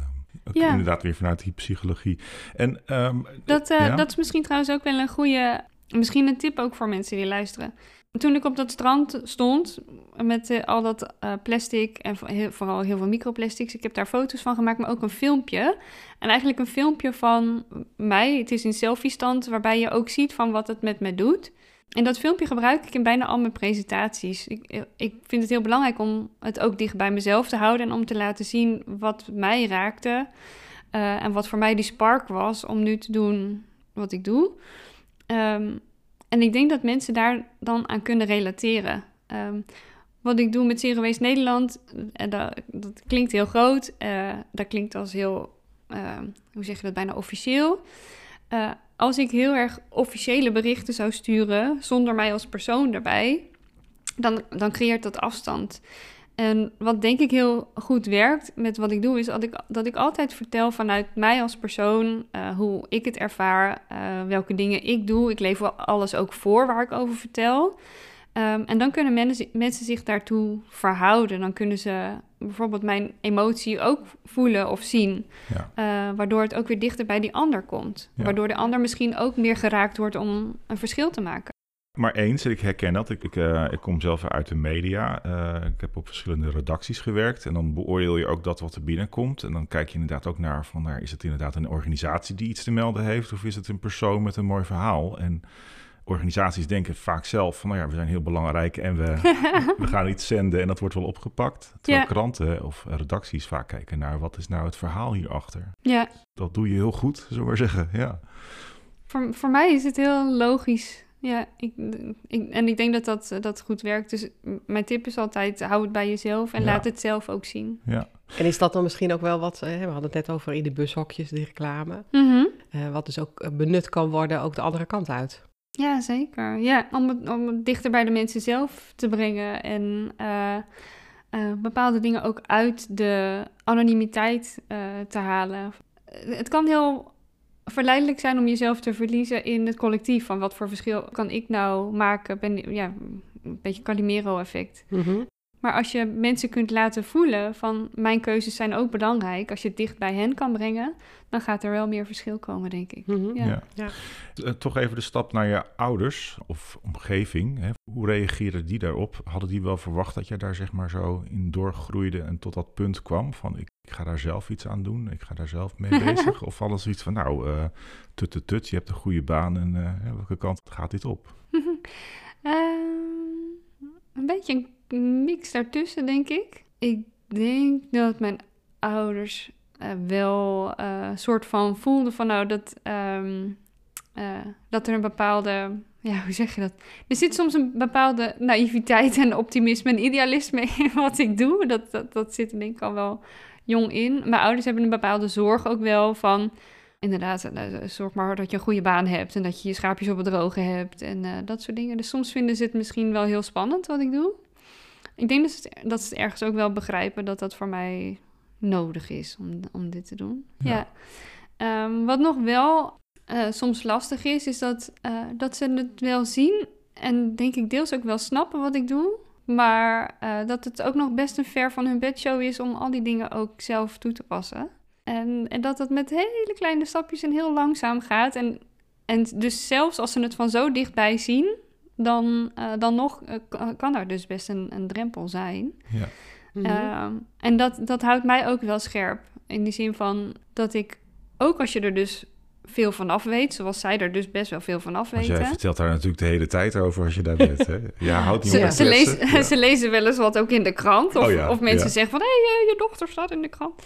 A: ja. Inderdaad, weer vanuit die psychologie. En, um,
C: dat, uh, dat is misschien trouwens ook wel een goede. Misschien een tip ook voor mensen die luisteren. Toen ik op dat strand stond met uh, al dat uh, plastic en vooral heel veel microplastics, ik heb daar foto's van gemaakt, maar ook een filmpje. En eigenlijk een filmpje van mij. Het is in selfie-stand, waarbij je ook ziet van wat het met me doet. En dat filmpje gebruik ik in bijna al mijn presentaties. Ik, ik vind het heel belangrijk om het ook dicht bij mezelf te houden en om te laten zien wat mij raakte. Uh, en wat voor mij die spark was om nu te doen wat ik doe. Um, en ik denk dat mensen daar dan aan kunnen relateren. Um, wat ik doe met Zero Waste Nederland, uh, dat, dat, klinkt heel groot. Uh, dat klinkt als heel, hoe zeg je dat, bijna officieel als ik heel erg officiële berichten zou sturen, zonder mij als persoon erbij, dan, dan creëert dat afstand. En wat denk ik heel goed werkt met wat ik doe, is dat ik, dat ik altijd vertel vanuit mij als persoon uh, hoe ik het ervaar, uh, welke dingen ik doe. Ik leef alles ook voor waar ik over vertel. Um, en dan kunnen mensen, mensen zich daartoe verhouden. Dan kunnen ze bijvoorbeeld mijn emotie ook voelen of zien. Ja. Uh, waardoor het ook weer dichter bij die ander komt. Ja. Waardoor de ander misschien ook meer geraakt wordt om een verschil te maken.
A: Maar eens, ik herken dat. Ik, ik, uh, ik kom zelf uit de media. Uh, ik heb op verschillende redacties gewerkt. En dan beoordeel je ook dat wat er binnenkomt. En dan kijk je inderdaad ook naar van, nou, is het inderdaad een organisatie die iets te melden heeft? Of is het een persoon met een mooi verhaal? En organisaties denken vaak zelf van, nou ja, we zijn heel belangrijk en we, we gaan iets zenden en dat wordt wel opgepakt. Terwijl
C: Ja.
A: kranten of redacties vaak kijken naar wat is nou het verhaal hierachter.
C: Ja,
A: Dat doe je heel goed, zullen we maar zeggen. Ja,
C: voor, voor mij is het heel logisch. Ja, ik, ik, en ik denk dat dat, dat goed werkt. Dus mijn tip is altijd, hou het bij jezelf en
A: Ja.
C: laat het zelf ook zien.
A: ja.
D: En is dat dan misschien ook wel wat, eh, we hadden het net over in de bushokjes, die reclame,
C: Mhm.
D: eh, wat dus ook eh, benut kan worden, ook de andere kant uit.
C: Ja, zeker. Ja, om het, om het dichter bij de mensen zelf te brengen en eh, eh, bepaalde dingen ook uit de anonimiteit eh, te halen. Het kan heel verleidelijk zijn om jezelf te verliezen in het collectief. Van wat voor verschil kan ik nou maken? Ben, ja, een beetje Calimero-effect.
D: Mhm.
C: Maar als je mensen kunt laten voelen van mijn keuzes zijn ook belangrijk, als je het dicht bij hen kan brengen, dan gaat er wel meer verschil komen, denk ik.
D: Mhm.
C: Ja.
A: Ja.
D: Ja.
A: Eh, Toch even de stap naar je ouders of omgeving. Hè. Hoe reageerden die daarop? Hadden die wel verwacht dat jij daar zeg maar zo in doorgroeide en tot dat punt kwam van ik, ik ga daar zelf iets aan doen, ik ga daar zelf mee bezig? of hadden ze iets van nou, eh tut, tut, tut, je hebt een goede baan en eh, welke kant gaat dit op?
C: Ehm, een beetje een mix daartussen, denk ik. Ik denk dat mijn ouders eh, wel eh, een soort van voelden van nou dat, ehm, eh, dat er een bepaalde. Ja, hoe zeg je dat? Er zit soms een bepaalde naïviteit en optimisme en idealisme in wat ik doe. Dat, dat, dat zit er denk ik al wel jong in. Mijn ouders hebben een bepaalde zorg ook wel van... Inderdaad, eh, zorg maar dat je een goede baan hebt... en dat je je schaapjes op het droge hebt en eh, dat soort dingen. Dus soms vinden ze het misschien wel heel spannend wat ik doe. Ik denk dat ze, het, dat ze het ergens ook wel begrijpen... dat dat voor mij nodig is om, om dit te doen.
A: Ja.
C: Ja. Ehm, wat nog wel eh, soms lastig is... is dat, eh, dat ze het wel zien... en denk ik deels ook wel snappen wat ik doe... Maar eh, dat het ook nog best een ver van hun bedshow is om al die dingen ook zelf toe te passen. En, en dat het met hele kleine stapjes en heel langzaam gaat. En, en dus zelfs als ze het van zo dichtbij zien, dan, eh, dan nog eh, kan er dus best een, een drempel zijn.
A: Ja.
D: Mhm.
C: Ehm, en dat, dat houdt mij ook wel scherp. In die zin van dat ik, ook als je er dus veel van af weet, zoals zij er dus best wel veel van af weten.
A: jij vertelt daar natuurlijk de hele tijd over als je daar bent. Hè? Ja, houdt niet
C: Ze,
A: op
C: ze, lezen,
A: Ja.
C: ze lezen wel eens wat ook in de krant. Of,
A: Oh ja,
C: of mensen
A: ja.
C: zeggen van, hé, hey, eh, je dochter staat in de krant.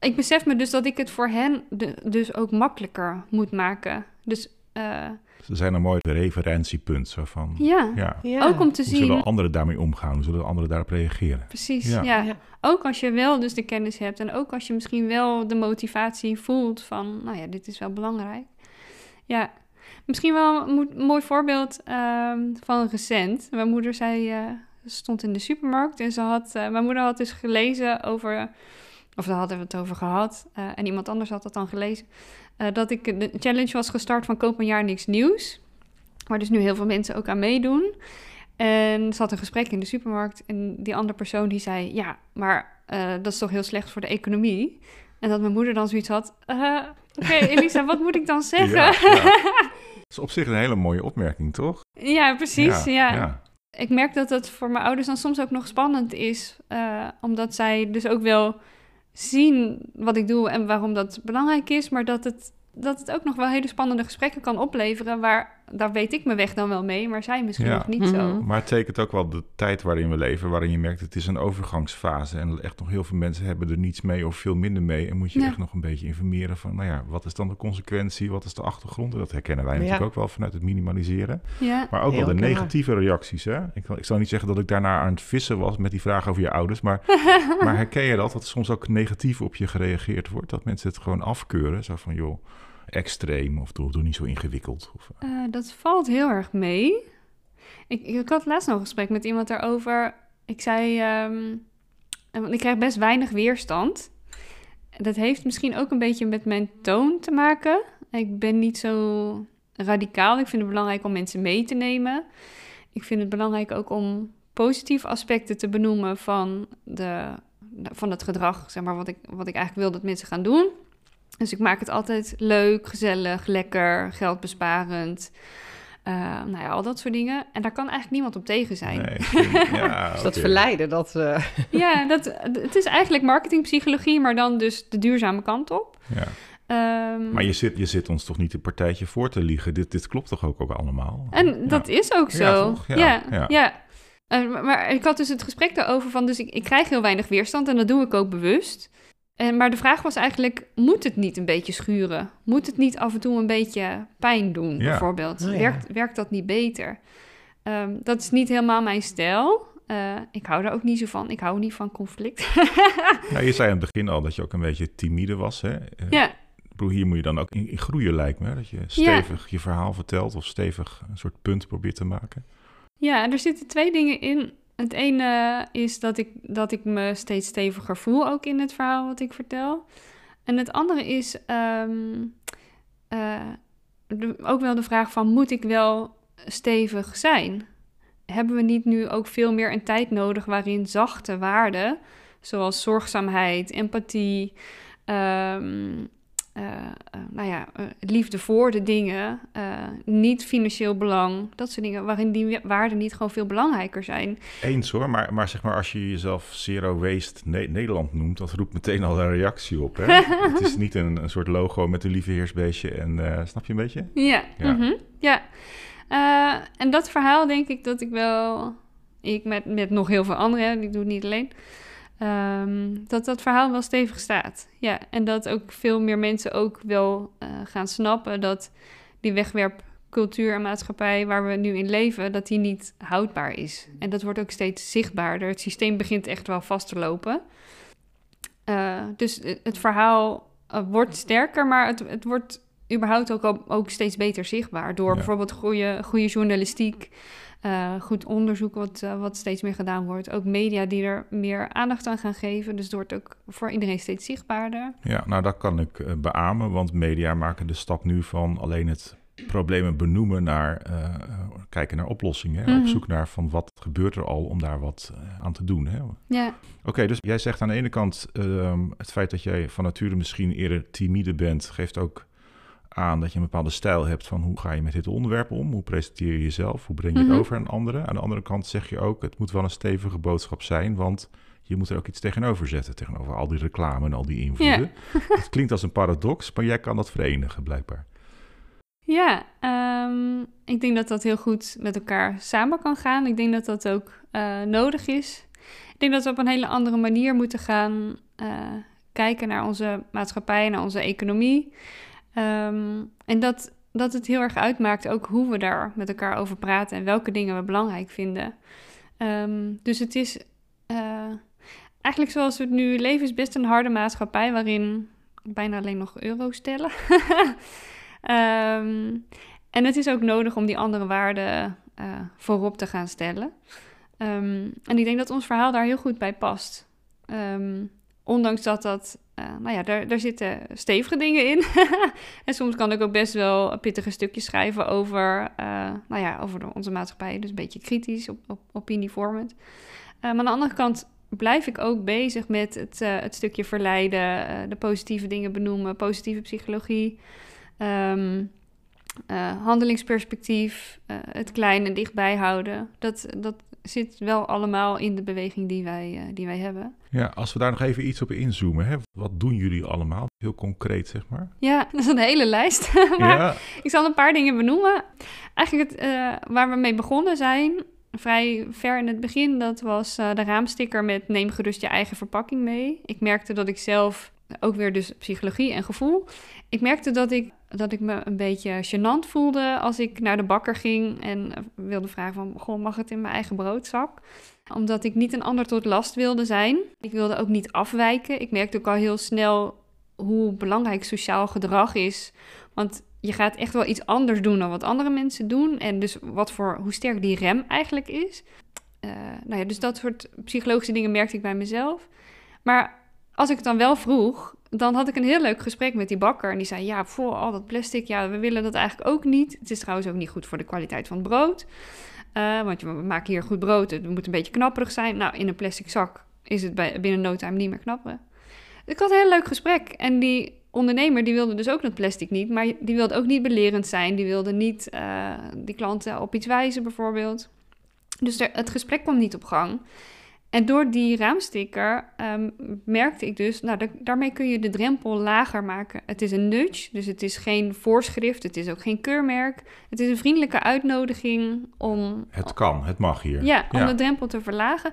C: Ik besef me dus dat ik het voor hen de- dus ook makkelijker moet maken. Dus eh,
A: Ze zijn een mooi referentiepunt. Zo van,
C: ja.
A: ja.
D: Ja.
C: ook om te
A: Hoe
C: zien...
A: zullen anderen daarmee omgaan? Hoe zullen anderen daarop reageren?
C: Precies,
A: Ja.
C: ja.
D: Ja.
C: Ook als je wel dus de kennis hebt en ook als je misschien wel de motivatie voelt van, nou ja, dit is wel belangrijk. Ja, misschien wel een mo- mooi voorbeeld ehm, van recent. Mijn moeder zei, eh, stond in de supermarkt en ze had, eh, mijn moeder had dus gelezen over, of daar hadden we het over gehad, eh, en iemand anders had dat dan gelezen, eh, dat ik de challenge was gestart van koop een jaar niks nieuws. Waar dus nu heel veel mensen ook aan meedoen. En ze had een gesprek in de supermarkt en die andere persoon die zei, ja, maar eh, dat is toch heel slecht voor de economie. En dat mijn moeder dan zoiets had, eh, oké Elisa, wat moet ik dan zeggen?
A: Ja,
C: Ja,
A: ja. Dat is op zich een hele mooie opmerking, toch?
C: precies, ja.
A: ja.
C: Ik merk dat het voor mijn ouders dan soms ook nog spannend is, omdat zij dus ook wel zien wat ik doe en waarom dat belangrijk is, maar dat het, dat het ook nog wel hele spannende gesprekken kan opleveren, waar, daar weet ik me weg dan wel mee, maar zij misschien
A: Ja.
C: nog niet zo.
D: Mhm.
A: Maar het tekent ook wel de tijd waarin we leven, waarin je merkt het is een overgangsfase. En echt nog heel veel mensen hebben er niets mee of veel minder mee. En moet je
C: Ja.
A: echt nog een beetje informeren van, nou ja, wat is dan de consequentie? Wat is de achtergrond? En dat herkennen wij
D: Ja.
A: natuurlijk ook wel vanuit het minimaliseren.
C: Ja.
A: Maar ook
D: Heel
A: wel de negatieve reacties. Hè? Ik, ik zal niet zeggen dat ik daarna aan het vissen was met die vraag over je ouders. Maar, maar herken je dat? Dat soms ook negatief op je gereageerd wordt. Dat mensen het gewoon afkeuren. Zo van, joh, extreem of doe, doe niet zo ingewikkeld. Of, eh,
C: Eh, dat valt heel erg mee. Ik, ik had laatst nog een gesprek met iemand daarover. Ik zei, want ik krijg best weinig weerstand. Dat heeft misschien ook een beetje met mijn toon te maken. Ik ben niet zo radicaal. Ik vind het belangrijk om mensen mee te nemen. Ik vind het belangrijk ook om positieve aspecten te benoemen van, de, van het gedrag, zeg maar, wat ik, wat ik eigenlijk wil dat mensen gaan doen. Dus ik maak het altijd leuk, gezellig, lekker, geldbesparend. Eh, nou ja, al dat soort dingen. En daar kan eigenlijk niemand op tegen zijn.
A: nee, ja,
D: Dus dat verleiden, dat... eh,
C: Ja, dat, het is eigenlijk marketingpsychologie, maar dan dus de duurzame kant op.
A: Ja.
C: Ehm,
A: Maar je zit, je zit ons toch niet een partijtje voor te liegen? Dit, dit klopt toch ook, ook allemaal?
C: En
A: Ja.
C: dat is ook
A: Ja,
C: zo.
A: toch? Ja,
C: Ja,
A: ja.
C: ja. Eh, maar, maar ik had dus het gesprek daarover van, dus ik, ik krijg heel weinig weerstand en dat doe ik ook bewust. En, maar de vraag was eigenlijk, moet het niet een beetje schuren? Moet het niet af en toe een beetje pijn doen,
A: Ja.
C: bijvoorbeeld?
D: Oh ja.
C: werkt, werkt dat niet beter? Ehm, dat is niet helemaal mijn stijl. Eh, ik hou daar ook niet zo van. Ik hou niet van conflict.
A: Nou, je zei aan het begin al dat je ook een beetje timide was. Hè? Eh,
C: ja,
A: bedoel, hier moet je dan ook in, in groeien, lijkt me. hè? Dat je stevig je verhaal vertelt of stevig een soort punt probeert te maken.
C: Ja, er zitten twee dingen in. Het ene is dat ik, dat ik me steeds steviger voel, ook in het verhaal wat ik vertel. En het andere is ehm, eh, ook wel de vraag van, moet ik wel stevig zijn? Hebben we niet nu ook veel meer een tijd nodig waarin zachte waarden, zoals zorgzaamheid, empathie, ehm, eh, eh, nou ja, eh, liefde voor de dingen, eh, niet financieel belang, dat soort dingen, waarin die waarden niet gewoon veel belangrijker zijn.
A: Eens hoor, maar, maar zeg maar als je jezelf Zero Waste Ne- Nederland noemt, dat roept meteen al een reactie op. Hè? het is niet een, een soort logo met een lieve heersbeestje en eh, snap je een beetje?
C: Ja,
A: Ja.
C: ja. ja. Eh, en dat verhaal denk ik dat ik wel, ik met, met nog heel veel anderen, ik doe het niet alleen, ehm, dat dat verhaal wel stevig staat. Ja, en dat ook veel meer mensen ook wel eh, gaan snappen dat die wegwerpcultuur en maatschappij waar we nu in leven, dat die niet houdbaar is. En dat wordt ook steeds zichtbaarder. Het systeem begint echt wel vast te lopen. Eh, dus het verhaal eh, wordt sterker, maar het, het wordt überhaupt ook, ook steeds beter zichtbaar. Door
A: Ja.
C: bijvoorbeeld goede, goede journalistiek, eh, goed onderzoek wat, eh, wat steeds meer gedaan wordt. Ook media die er meer aandacht aan gaan geven. Dus het wordt ook voor iedereen steeds zichtbaarder.
A: Ja, nou dat kan ik eh, beamen, want media maken de stap nu van alleen het problemen benoemen naar kijken naar oplossingen. Op
C: Mhm.
A: zoek naar van wat gebeurt er al om daar wat aan te doen. Hè?
C: Ja,
A: Oké, dus jij zegt aan de ene kant ehm, het feit dat jij van nature misschien eerder timide bent, geeft ook aan dat je een bepaalde stijl hebt van hoe ga je met dit onderwerp om, hoe presenteer je jezelf, hoe breng je het
C: Mhm.
A: over aan anderen. Aan de andere kant zeg je ook, het moet wel een stevige boodschap zijn, want je moet er ook iets tegenover zetten, tegenover al die reclame en al die invloeden. het klinkt als een paradox, maar jij kan dat verenigen blijkbaar.
C: ja ehm, ik denk dat dat heel goed met elkaar samen kan gaan. Ik denk dat dat ook eh, nodig is. Ik denk dat we op een hele andere manier moeten gaan eh, kijken naar onze maatschappij, naar onze economie. Ehm, en dat, dat het heel erg uitmaakt ook hoe we daar met elkaar over praten en welke dingen we belangrijk vinden. Ehm, dus het is eh, eigenlijk zoals we het nu leven, is best een harde maatschappij waarin bijna alleen nog euro's tellen. Ehm, en het is ook nodig om die andere waarden eh, voorop te gaan stellen. En ik denk dat ons verhaal daar heel goed bij past. Ondanks dat dat, nou ja, daar, daar zitten stevige dingen in. en soms kan ik ook best wel pittige stukjes schrijven over, eh, nou ja, over onze maatschappij. Dus een beetje kritisch, op, op opinievormend. Eh, maar aan de andere kant blijf ik ook bezig met het, eh, het stukje verleiden, eh, de positieve dingen benoemen, positieve psychologie. Ehm, eh, handelingsperspectief, eh, het kleine dichtbij houden. Dat, dat zit wel allemaal in de beweging die wij, eh, die wij hebben.
A: Ja, als we daar nog even iets op inzoomen, hè? wat doen jullie allemaal? Heel concreet, zeg maar.
C: Ja, dat is een hele lijst. maar
A: Ja,
C: ik zal een paar dingen benoemen. Eigenlijk het, eh, waar we mee begonnen zijn, vrij ver in het begin, dat was eh, de raamsticker met neem gerust je eigen verpakking mee. Ik merkte dat ik zelf, ook weer dus psychologie en gevoel, ik merkte dat ik, dat ik me een beetje gênant voelde als ik naar de bakker ging en wilde vragen van, goh, mag het in mijn eigen broodzak? Omdat ik niet een ander tot last wilde zijn. Ik wilde ook niet afwijken. Ik merkte ook al heel snel hoe belangrijk sociaal gedrag is. Want je gaat echt wel iets anders doen dan wat andere mensen doen. En dus wat voor, hoe sterk die rem eigenlijk is. Eh, nou ja, dus dat soort psychologische dingen merkte ik bij mezelf. Maar als ik het dan wel vroeg, dan had ik een heel leuk gesprek met die bakker. En die zei, ja, voor al dat plastic, ja, we willen dat eigenlijk ook niet. Het is trouwens ook niet goed voor de kwaliteit van het brood. Eh, want we maken hier goed brood, het moet een beetje knapperig zijn. Nou, in een plastic zak is het binnen no time niet meer knapperig. Ik had een heel leuk gesprek. En die ondernemer die wilde dus ook dat plastic niet. Maar die wilde ook niet belerend zijn. Die wilde niet eh, die klanten op iets wijzen bijvoorbeeld. Dus het gesprek kwam niet op gang. En door die raamsticker ehm, merkte ik dus, nou, da- daarmee kun je de drempel lager maken. Het is een nudge, dus het is geen voorschrift, het is ook geen keurmerk. Het is een vriendelijke uitnodiging om,
A: Het kan, het mag hier.
C: ja, om de drempel te verlagen.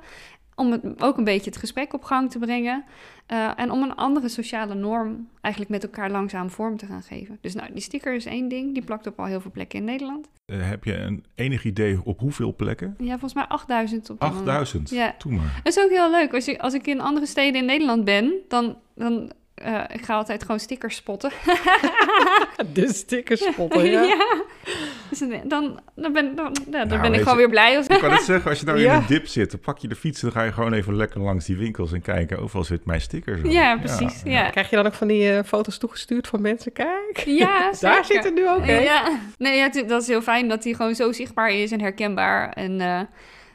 C: Om het, ook een beetje het gesprek op gang te brengen. eh, en om een andere sociale norm eigenlijk met elkaar langzaam vorm te gaan geven. Dus nou, die sticker is één ding. Die plakt op al heel veel plekken in Nederland.
A: Eh, heb je een enig idee op hoeveel plekken?
C: Ja, volgens mij 8000 op dit moment.
A: 8000.
C: Ja.
A: Doe maar.
C: Dat is ook heel leuk. Als, je, als ik in andere steden in Nederland ben, dan... dan eh, ik ga altijd gewoon stickers spotten.
D: De stickers spotten, ja.
C: ja. Dus dan, dan ben, dan, ja, dan
A: Nou,
C: ben ik gewoon
A: je-
C: weer blij. Als...
A: Ik kan het zeggen, als je nou
D: Ja.
A: in een dip zit, dan pak je de fiets en dan ga je gewoon even lekker langs die winkels en kijken. Overal zit mijn stickers op.
C: Ja, precies. Ja,
D: Krijg je dan ook van die eh, foto's toegestuurd van mensen? Kijk,
C: ja
D: daar
C: zeker.
D: zit het nu ook in.
C: Ja. Nee, ja, dat is heel fijn dat hij gewoon zo zichtbaar is en herkenbaar. En eh,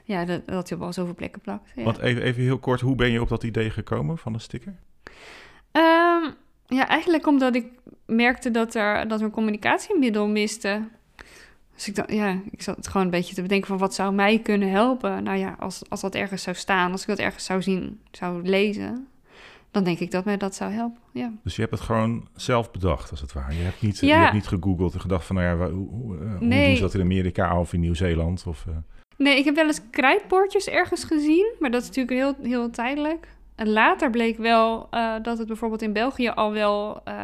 C: ja, dat, dat hij op al zoveel plekken plakt. Ja.
A: Want even, even heel kort, hoe ben je op dat idee gekomen van een sticker?
C: Ehm, ja, eigenlijk omdat ik merkte dat er, dat er een communicatiemiddel miste. Dus ik dacht, ja, ik zat gewoon een beetje te bedenken van wat zou mij kunnen helpen. Nou ja, als, als dat ergens zou staan, als ik dat ergens zou zien, zou lezen, dan denk ik dat mij dat zou helpen. Ja,
A: Dus je hebt het gewoon zelf bedacht, als het ware. Je hebt niet, je hebt niet gegoogeld en gedacht van, nou ja, hoe, hoe, eh, hoe
C: Nee.
A: doen ze dat in Amerika of in Nieuw-Zeeland? Of, eh,
C: Nee, ik heb wel eens krijtbordjes ergens gezien, maar dat is natuurlijk heel, heel tijdelijk. En later bleek wel eh, dat het bijvoorbeeld in België al wel eh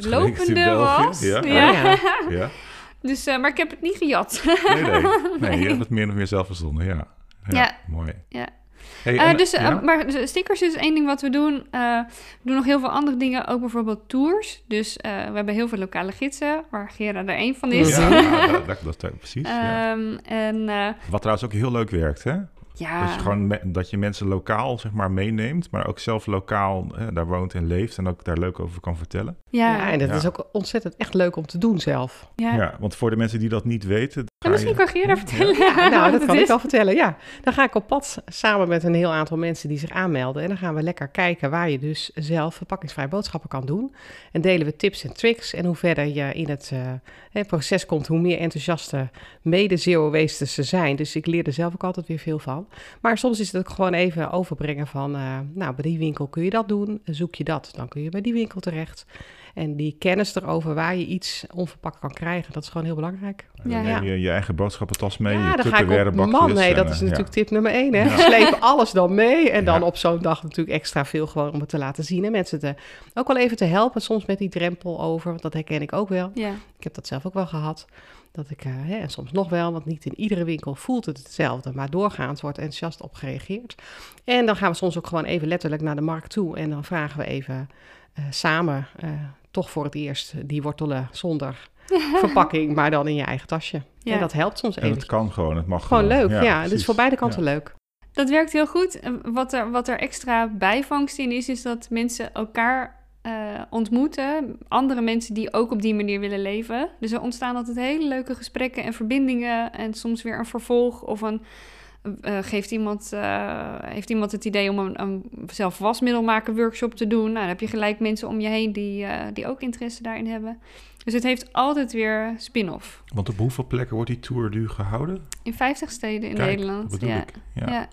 C: lopende
A: België,
C: was.
A: ja.
C: Ja.
D: Oh, ja.
C: Dus, eh, maar ik heb het niet gejat.
A: Nee, nee. Nee, je hebt het meer of meer zelf verzonnen, ja.
C: Ja.
A: Mooi.
C: Ja.
A: Hey,
C: Eh,
A: en-
C: dus, eh? Maar stickers is één ding wat we doen. Eh, we doen nog heel veel andere dingen, ook bijvoorbeeld tours. Dus we hebben heel veel lokale gidsen, waar Gera er één van is.
A: Ja, dat, dat, precies. ja.
C: Ehm, en
A: Wat trouwens ook heel leuk werkt, hè?
C: Ja,
A: Dat, je gewoon me- dat je mensen lokaal zeg maar, meeneemt, maar ook zelf lokaal hè, daar woont en leeft en ook daar leuk over kan vertellen.
C: ja,
D: Ja, en dat
A: Ja.
D: is ook ontzettend echt leuk om te doen zelf.
C: ja.
A: Ja. want voor de mensen die dat niet weten.
C: En
A: ga
C: misschien
A: je-
C: kan Gera vertellen.
D: Ja, nou, dat kan ik wel vertellen. Ja, dan ga ik op pad samen met een heel aantal mensen die zich aanmelden. En dan gaan we lekker kijken waar je dus zelf verpakkingsvrij boodschappen kan doen. En delen we tips en tricks. En hoe verder je in het eh, hè, proces komt, hoe meer enthousiaste mede-zero-wasters ze zijn. Dus ik leer er zelf ook altijd weer veel van. Maar soms is het ook gewoon even overbrengen van, eh, nou, bij die winkel kun je dat doen. Zoek je dat, dan kun je bij die winkel terecht. En die kennis erover waar je iets onverpakt kan krijgen, dat is gewoon heel belangrijk.
A: Dan
C: Ja,
A: neem
C: ja.
A: je je eigen boodschappentas mee, je
D: Ja,
A: bakjes.
D: man. Nee, dat
A: eh,
D: is
A: ja.
D: natuurlijk tip nummer één. Hè?
A: Ja.
D: Sleep alles dan mee. En dan
A: Ja.
D: op zo'n dag natuurlijk extra veel gewoon om het te laten zien. En mensen te, ook wel even te helpen soms met die drempel over. Want dat herken ik ook wel.
C: Ja,
D: Ik heb dat zelf ook wel gehad. Dat ik, eh, hè, en soms nog wel, want niet in iedere winkel voelt het hetzelfde. Maar doorgaans wordt enthousiast op gereageerd. En dan gaan we soms ook gewoon even letterlijk naar de markt toe. En dan vragen we even eh, samen, eh, toch voor het eerst, die wortelen zonder verpakking, maar dan in je eigen tasje.
C: Ja.
D: En dat helpt soms
A: En
D: even.
A: het kan gewoon, het mag
D: Gewoon leuk, ja. Het is voor beide kanten
A: Ja.
D: leuk.
C: dat werkt heel goed. En Wat er, wat er extra bijvangst in is, is dat mensen elkaar eh, ontmoeten. Andere mensen die ook op die manier willen leven. Dus er ontstaan altijd hele leuke gesprekken en verbindingen. En soms weer een vervolg of een... eh, geeft iemand, eh, heeft iemand het idee om een, een zelfwasmiddel maken workshop te doen? Nou, dan heb je gelijk mensen om je heen die, die ook interesse daarin hebben. Dus het heeft altijd weer spin-off.
A: Want op hoeveel plekken wordt die tour nu gehouden?
C: In 50 steden in
A: Kijk,
C: Nederland. Ja.
A: Ja.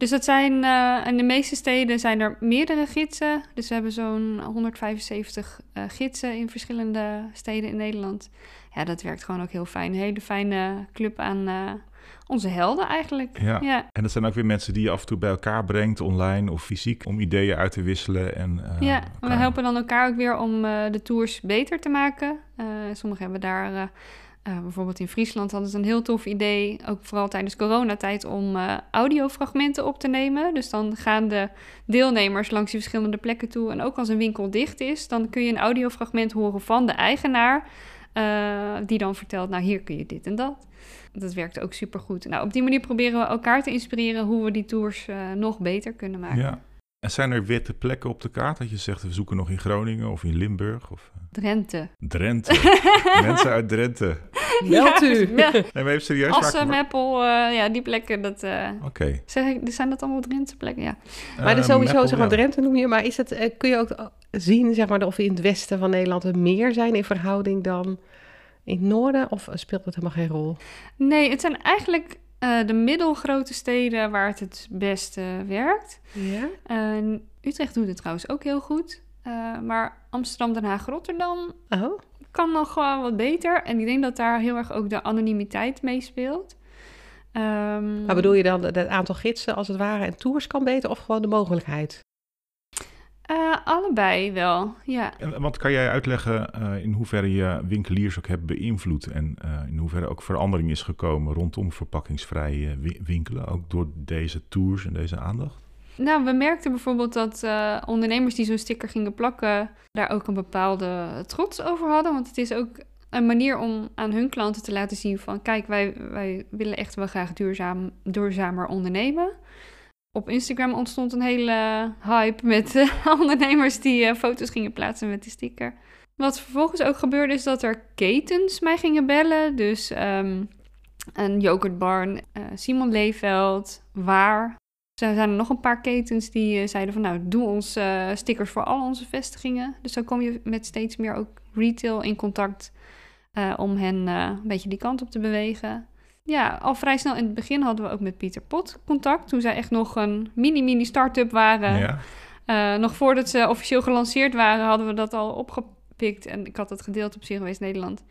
C: Dus dat zijn, eh, in de meeste steden zijn er meerdere gidsen. Dus we hebben zo'n 175 eh, gidsen in verschillende steden in Nederland. Ja, dat werkt gewoon ook heel fijn. Een hele fijne club aan eh, onze helden eigenlijk.
A: Ja.
C: ja.
A: En dat zijn ook weer mensen die je af en toe bij elkaar brengt, online of fysiek, om ideeën uit te wisselen. En,
C: Ja, we helpen dan elkaar ook weer om de tours beter te maken. Sommigen hebben daar, eh, bijvoorbeeld in Friesland hadden ze een heel tof idee, ook vooral tijdens coronatijd, om eh, audiofragmenten op te nemen. Dus dan gaan de deelnemers langs die verschillende plekken toe. En ook als een winkel dicht is, dan kun je een audiofragment horen van de eigenaar, eh, die dan vertelt, nou hier kun je dit en dat. Dat werkt ook supergoed. Nou, op die manier proberen we elkaar te inspireren hoe we die tours nog beter kunnen maken.
A: Ja. En zijn er witte plekken op de kaart dat je zegt, we zoeken nog in Groningen of in Limburg of eh,
C: Drenthe.
A: Drenthe? mensen uit Drenthe.
D: Meld u.
C: Ja,
A: Nee, maar even serieus.
C: Assen,
A: waar-
C: Meppel, eh, ja, die plekken, dat... eh,
A: Oké.
C: zeg ik, zijn dat allemaal Drentse plekken? Ja.
D: Maar dus
A: Eh,
D: sowieso,
A: Meppel,
D: zeg maar,
A: ja.
D: Drenthe noem je, maar is het, kun je ook zien, zeg maar, of in het westen van Nederland er meer zijn in verhouding dan in het noorden? Of speelt dat helemaal geen rol?
C: Nee, het zijn eigenlijk Eh, de middelgrote steden waar het het beste werkt.
D: Ja?
C: Utrecht doet het trouwens ook heel goed. Eh, maar Amsterdam, Den Haag, Rotterdam
D: Oh,
C: kan nog wel wat beter. En ik denk dat daar heel erg ook de anonimiteit meespeelt. Ehm,
D: maar bedoel je dan het aantal gidsen als het ware en tours kan beter of gewoon de mogelijkheid?
C: Eh, allebei wel, ja.
A: En, want kan jij uitleggen eh, in hoeverre je winkeliers ook hebt beïnvloed en eh, in hoeverre ook verandering is gekomen rondom verpakkingsvrij wi- winkelen, ook door deze tours en deze aandacht?
C: Nou, we merkten bijvoorbeeld dat ondernemers die zo'n sticker gingen plakken, daar ook een bepaalde trots over hadden. Want het is ook een manier om aan hun klanten te laten zien van, kijk, wij, wij willen echt wel graag duurzaam, duurzamer ondernemen. Op Instagram ontstond een hele hype met eh, ondernemers die eh, foto's gingen plaatsen met die sticker. Wat vervolgens ook gebeurde is dat er ketens mij gingen bellen. Dus ehm, een yoghurtbar, eh Simon Leeveld, Waar, er zijn er nog een paar ketens die zeiden van nou, doe ons stickers voor al onze vestigingen. Dus zo kom je met steeds meer ook retail in contact om hen een beetje die kant op te bewegen. Ja, al vrij snel in het begin hadden we ook met Pieter Pot contact. Toen zij echt nog een mini-mini start-up waren.
A: ja.
C: Eh, nog voordat ze officieel gelanceerd waren, hadden we dat al opgepikt. En ik had het gedeeld op Zero Waste Nederland.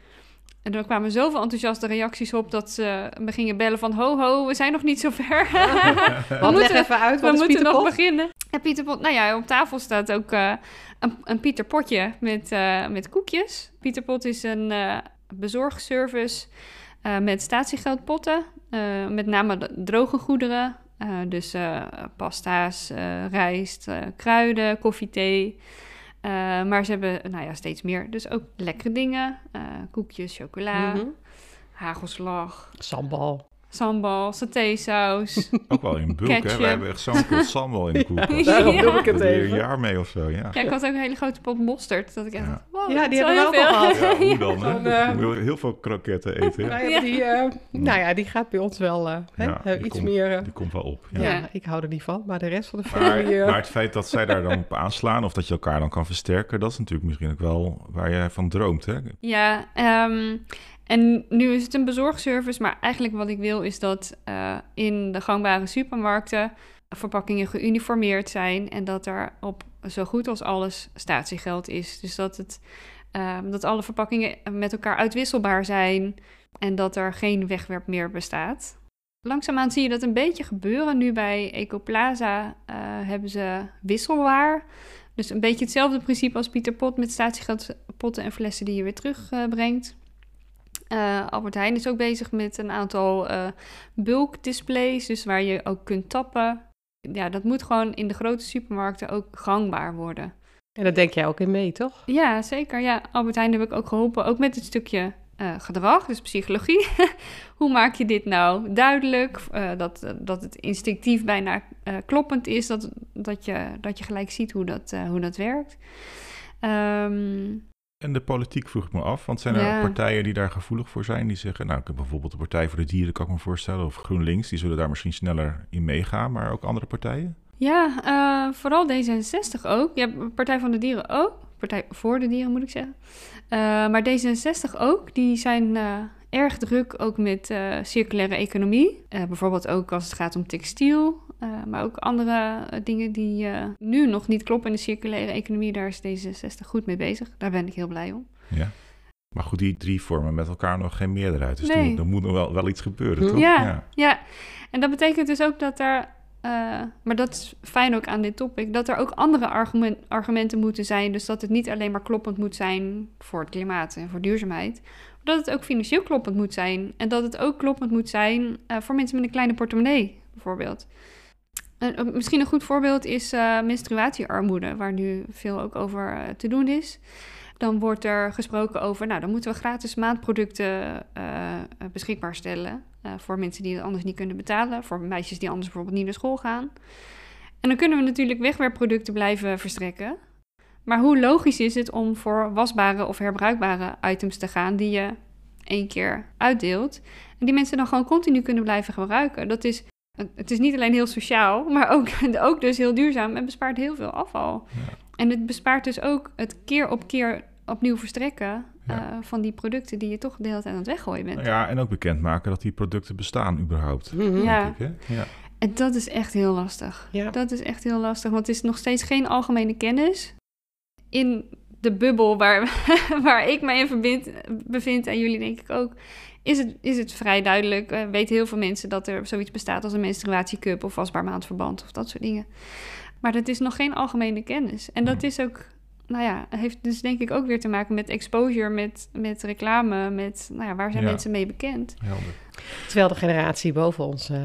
C: En er kwamen zoveel enthousiaste reacties op dat ze me gingen bellen van... Ho, ho, we zijn nog niet zo ver. we moeten,
D: even uit,
C: we moeten nog beginnen. En Pieter Pot, nou ja, op tafel staat ook eh, een, een Pieter Potje met, eh, met koekjes. Pieter Pot is een eh, bezorgservice eh, met statiegeldpotten. eh, met name droge goederen. Eh, dus pasta's, rijst, kruiden, koffie, thee. Maar ze hebben nou ja, steeds meer. Dus ook lekkere dingen. koekjes, chocola,
D: Mhm.
C: hagelslag,
D: Sambal.
C: Sambal, satésaus.
A: Ook wel in bulk, hè?
C: Ketchup.
A: We hebben echt zo'n pot sambal in de koelkast.
D: Daarom
C: Ja.
D: doe ik het even.
A: een jaar mee of zo, ja.
C: Ja, ik had ook een hele grote pot mosterd. Dat ik echt
A: Ja.
C: dacht, wow,
D: Ja, die
C: wel
D: hebben we
C: heel
D: ook al
C: veel.
A: Ja, hoe dan, hè?
D: Zo'n, eh,
A: heel veel kroketten eten. hè?
D: Nou ja, die, eh, nou ja, die gaat bij ons wel eh, hè, iets
A: komt-
D: meer...
A: Die komt wel op. Ja.
D: ik hou er niet van, maar de rest van de
A: Maar,
D: familie... eh,
A: maar het feit dat zij daar dan op aanslaan of dat je elkaar dan kan versterken, dat is natuurlijk misschien ook wel waar jij van droomt. Hè?
C: Ja, ehm, en nu is het een bezorgservice, maar eigenlijk wat ik wil is dat eh, in de gangbare supermarkten verpakkingen geuniformeerd zijn en dat er op zo goed als alles statiegeld is. Dus dat, het, ehm, dat alle verpakkingen met elkaar uitwisselbaar zijn en dat er geen wegwerp meer bestaat. Langzaamaan zie je dat een beetje gebeuren. Nu bij Ecoplaza eh hebben ze wisselwaar. Dus een beetje hetzelfde principe als Pieter Pot met statiegeldpotten en flessen die je weer terugbrengt. Eh Albert Heijn is ook bezig met een aantal eh bulk displays, dus waar je ook kunt tappen. Ja, dat moet gewoon in de grote supermarkten ook gangbaar worden.
D: En daar denk jij ook in mee, toch?
C: Ja, zeker. Ja, Albert Heijn heb ik ook geholpen, ook met het stukje eh, gedrag, dus psychologie. Hoe maak je dit nou duidelijk? Dat, dat het instinctief bijna kloppend is, dat, dat, je, dat je gelijk ziet hoe dat, hoe dat werkt. Ehm,
A: En de politiek vroeg ik me af, want zijn er
C: Ja.
A: partijen die daar gevoelig voor zijn? Die zeggen, nou, ik heb bijvoorbeeld de Partij voor de Dieren, kan ik me voorstellen, of GroenLinks, die zullen daar misschien sneller in meegaan, maar ook andere partijen?
C: Ja, eh, vooral D66 ook. Ja, Partij van de Dieren ook. Partij voor de Dieren moet ik zeggen. Eh, maar D66 ook. Die zijn eh, erg druk ook met circulaire economie. Bijvoorbeeld ook als het gaat om textiel. Eh, maar ook andere eh, dingen die eh, nu nog niet kloppen in de circulaire economie. Daar is D66 goed mee bezig. Daar ben ik heel blij om.
A: Ja. Maar goed, die drie vormen met elkaar nog geen meerderheid. Dus
C: Nee.
A: er, er moet nog wel, wel iets gebeuren,
D: Hm.
A: toch?
C: Ja, ja. En dat betekent dus ook dat er, eh, maar dat is fijn ook aan dit topic, dat er ook andere argument, argumenten moeten zijn. Dus dat het niet alleen maar kloppend moet zijn voor het klimaat en voor duurzaamheid. Maar dat het ook financieel kloppend moet zijn. En dat het ook kloppend moet zijn eh, voor mensen met een kleine portemonnee, bijvoorbeeld. En, misschien een goed voorbeeld is eh, menstruatiearmoede, waar nu veel ook over eh, te doen is. Dan wordt er gesproken over, nou, dan moeten we gratis maandproducten eh, beschikbaar stellen. voor mensen die het anders niet kunnen betalen. Voor meisjes die anders bijvoorbeeld niet naar school gaan. En dan kunnen we natuurlijk wegwerpproducten blijven verstrekken. Maar hoe logisch is het om voor wasbare of herbruikbare items te gaan die je één keer uitdeelt. En die mensen dan gewoon continu kunnen blijven gebruiken. Dat is, het is niet alleen heel sociaal, maar ook, ook dus heel duurzaam en bespaart heel veel afval.
A: Ja.
C: En het bespaart dus ook het keer op keer opnieuw verstrekken
A: Ja.
C: eh, van die producten die je toch de hele tijd aan het weggooien bent.
A: Ja, en ook bekendmaken dat die producten bestaan überhaupt.
D: Mhm.
C: Ja.
A: ik, ja.
C: En dat is echt heel lastig.
D: Ja.
C: Dat is echt heel lastig, want het is nog steeds geen algemene kennis. In de bubbel waar, waar ik me in verbind, bevind, en jullie denk ik ook, is het, is het vrij duidelijk. eh, weten heel veel mensen dat er zoiets bestaat als een menstruatiecup of vastbaar maandverband of dat soort dingen. Maar dat is nog geen algemene kennis. En dat is ook, nou ja, heeft dus denk ik ook weer te maken met exposure, met, met reclame, met, nou ja, waar zijn
A: Ja.
C: mensen mee bekend?
A: Helder.
D: Terwijl de generatie boven ons, eh,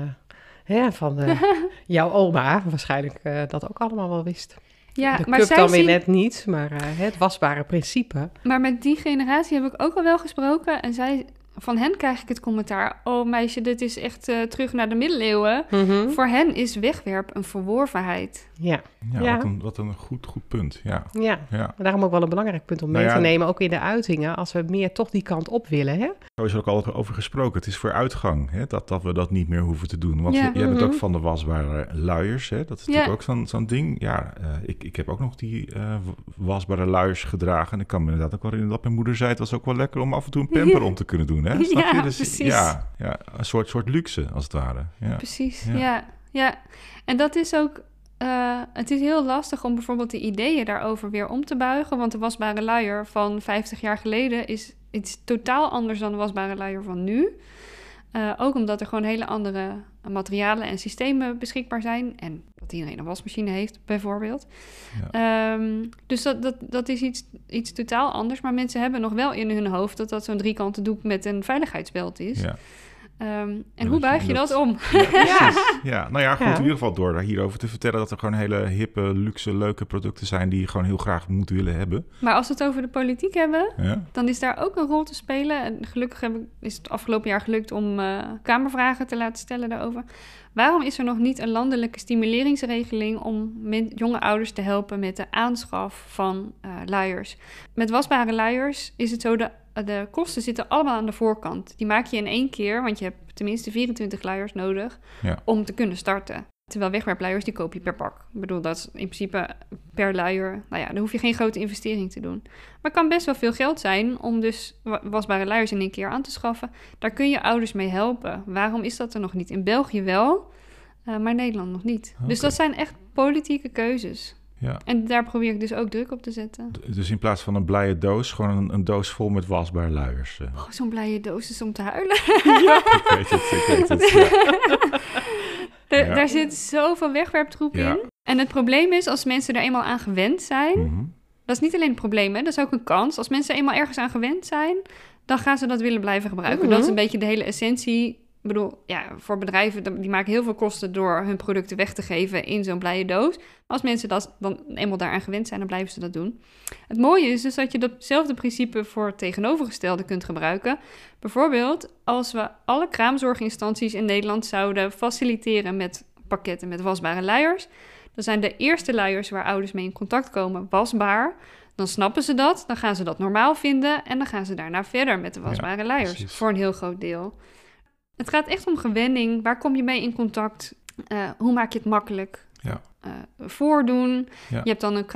D: hè, van eh, jouw oma, waarschijnlijk eh, dat ook allemaal wel wist.
C: Ja,
D: de
C: maar
D: cup
C: zij
D: dan weer
C: zien-
D: net niet, maar eh, het wasbare principe.
C: Maar met die generatie heb ik ook al wel gesproken. En zij, van hen krijg ik het commentaar... Oh meisje, dit is echt eh, terug naar de middeleeuwen.
D: Mhm.
C: Voor hen is wegwerp een verworvenheid.
D: Ja,
A: Ja,
D: Ja.
A: Wat, een, wat een goed, goed punt. Ja.
D: ja. Daarom ook wel een belangrijk punt om
A: Nou
D: mee
A: ja.
D: te nemen, ook in de uitingen, als we meer toch die kant op willen. Hè?
A: Zo is er ook al over gesproken. Het is voor uitgang hè, dat, dat we dat niet meer hoeven te doen. Want
C: Ja.
A: je, jij bent
D: Mhm.
A: ook van de wasbare luiers. Hè? Dat is
C: Ja.
A: natuurlijk ook zo'n zo'n ding. Ja, eh, ik, ik heb ook nog die eh, wasbare luiers gedragen. En ik kan me inderdaad ook wel herinneren dat mijn moeder zei... het was ook wel lekker om af en toe een pamper om te kunnen doen. Hè? Snap
C: Ja,
A: je? Dus,
C: precies.
A: Ja, ja, een soort, soort luxe als het ware. Ja.
C: Precies,
A: Ja.
C: ja. ja. En dat is ook... eh, het is heel lastig om bijvoorbeeld de ideeën daarover weer om te buigen. Want de wasbare luier van 50 jaar geleden is iets totaal anders dan de wasbare luier van nu. Eh, ook omdat er gewoon hele andere materialen en systemen beschikbaar zijn. En dat iedereen een wasmachine heeft, bijvoorbeeld. Ehm, dus dat, dat, dat is iets, iets totaal anders. Maar mensen hebben nog wel in hun hoofd dat dat zo'n driekanten doek met een veiligheidsbelt is.
A: Ja.
C: Ehm, en hoe buig je
A: dat-
C: dat om?
A: Ja, precies. ja, nou ja, goed,
D: Ja.
A: in ieder geval door daar hierover te vertellen... dat er gewoon hele hippe, luxe, leuke producten zijn... die je gewoon heel graag moet willen hebben.
C: Maar als we het over de politiek hebben,
A: Ja?
C: dan is daar ook een rol te spelen. En gelukkig heb ik, is het afgelopen jaar gelukt om eh, Kamervragen te laten stellen daarover. Waarom is er nog niet een landelijke stimuleringsregeling om jonge ouders te helpen met de aanschaf van eh luiers? Met wasbare luiers is het zo, de, de kosten zitten allemaal aan de voorkant. Die maak je in één keer, want je hebt tenminste 24 luiers nodig
A: Ja.
C: om te kunnen starten. Terwijl wegwerpluiers, die koop je per pak. Ik bedoel, dat is in principe per luier. Nou ja, dan hoef je geen grote investering te doen. Maar het kan best wel veel geld zijn om dus wa- wasbare luiers in één keer aan te schaffen. Daar kun je ouders mee helpen. Waarom is dat er nog niet? In België wel, eh, maar in Nederland nog niet. Dus dat zijn echt politieke keuzes.
A: Ja.
C: En daar probeer ik dus ook druk op te zetten.
A: Dus in plaats van een blije doos, gewoon een, een doos vol met wasbare luiers.
C: Oh, Zo'n blije doos is om te huilen.
A: ik weet het, ik weet het. Ja. Ja.
C: Daar zit zoveel wegwerptroep
A: Ja.
C: in. En het probleem is, als mensen er eenmaal aan gewend zijn...
A: Mhm.
C: Dat is niet alleen een probleem, hè? dat is ook een kans. Als mensen eenmaal ergens aan gewend zijn, dan gaan ze dat willen blijven gebruiken. Dat is een beetje de hele essentie. Ik bedoel, ja, voor bedrijven, die maken heel veel kosten door hun producten weg te geven in zo'n blije doos. Maar als mensen dat dan eenmaal daaraan gewend zijn, dan blijven ze dat doen. Het mooie is dus dat je datzelfde principe voor het tegenovergestelde kunt gebruiken. Bijvoorbeeld, als we alle kraamzorginstanties in Nederland zouden faciliteren met pakketten met wasbare luiers, dan zijn de eerste luiers waar ouders mee in contact komen wasbaar. Dan snappen ze dat, dan gaan ze dat normaal vinden en dan gaan ze daarna verder met de wasbare luiers.
A: precies.
C: Voor een heel groot deel. Het gaat echt om gewenning. Waar kom je mee in contact? Eh, hoe maak je het makkelijk?
A: Ja.
C: Eh, voordoen.
A: Ja.
C: Je hebt dan een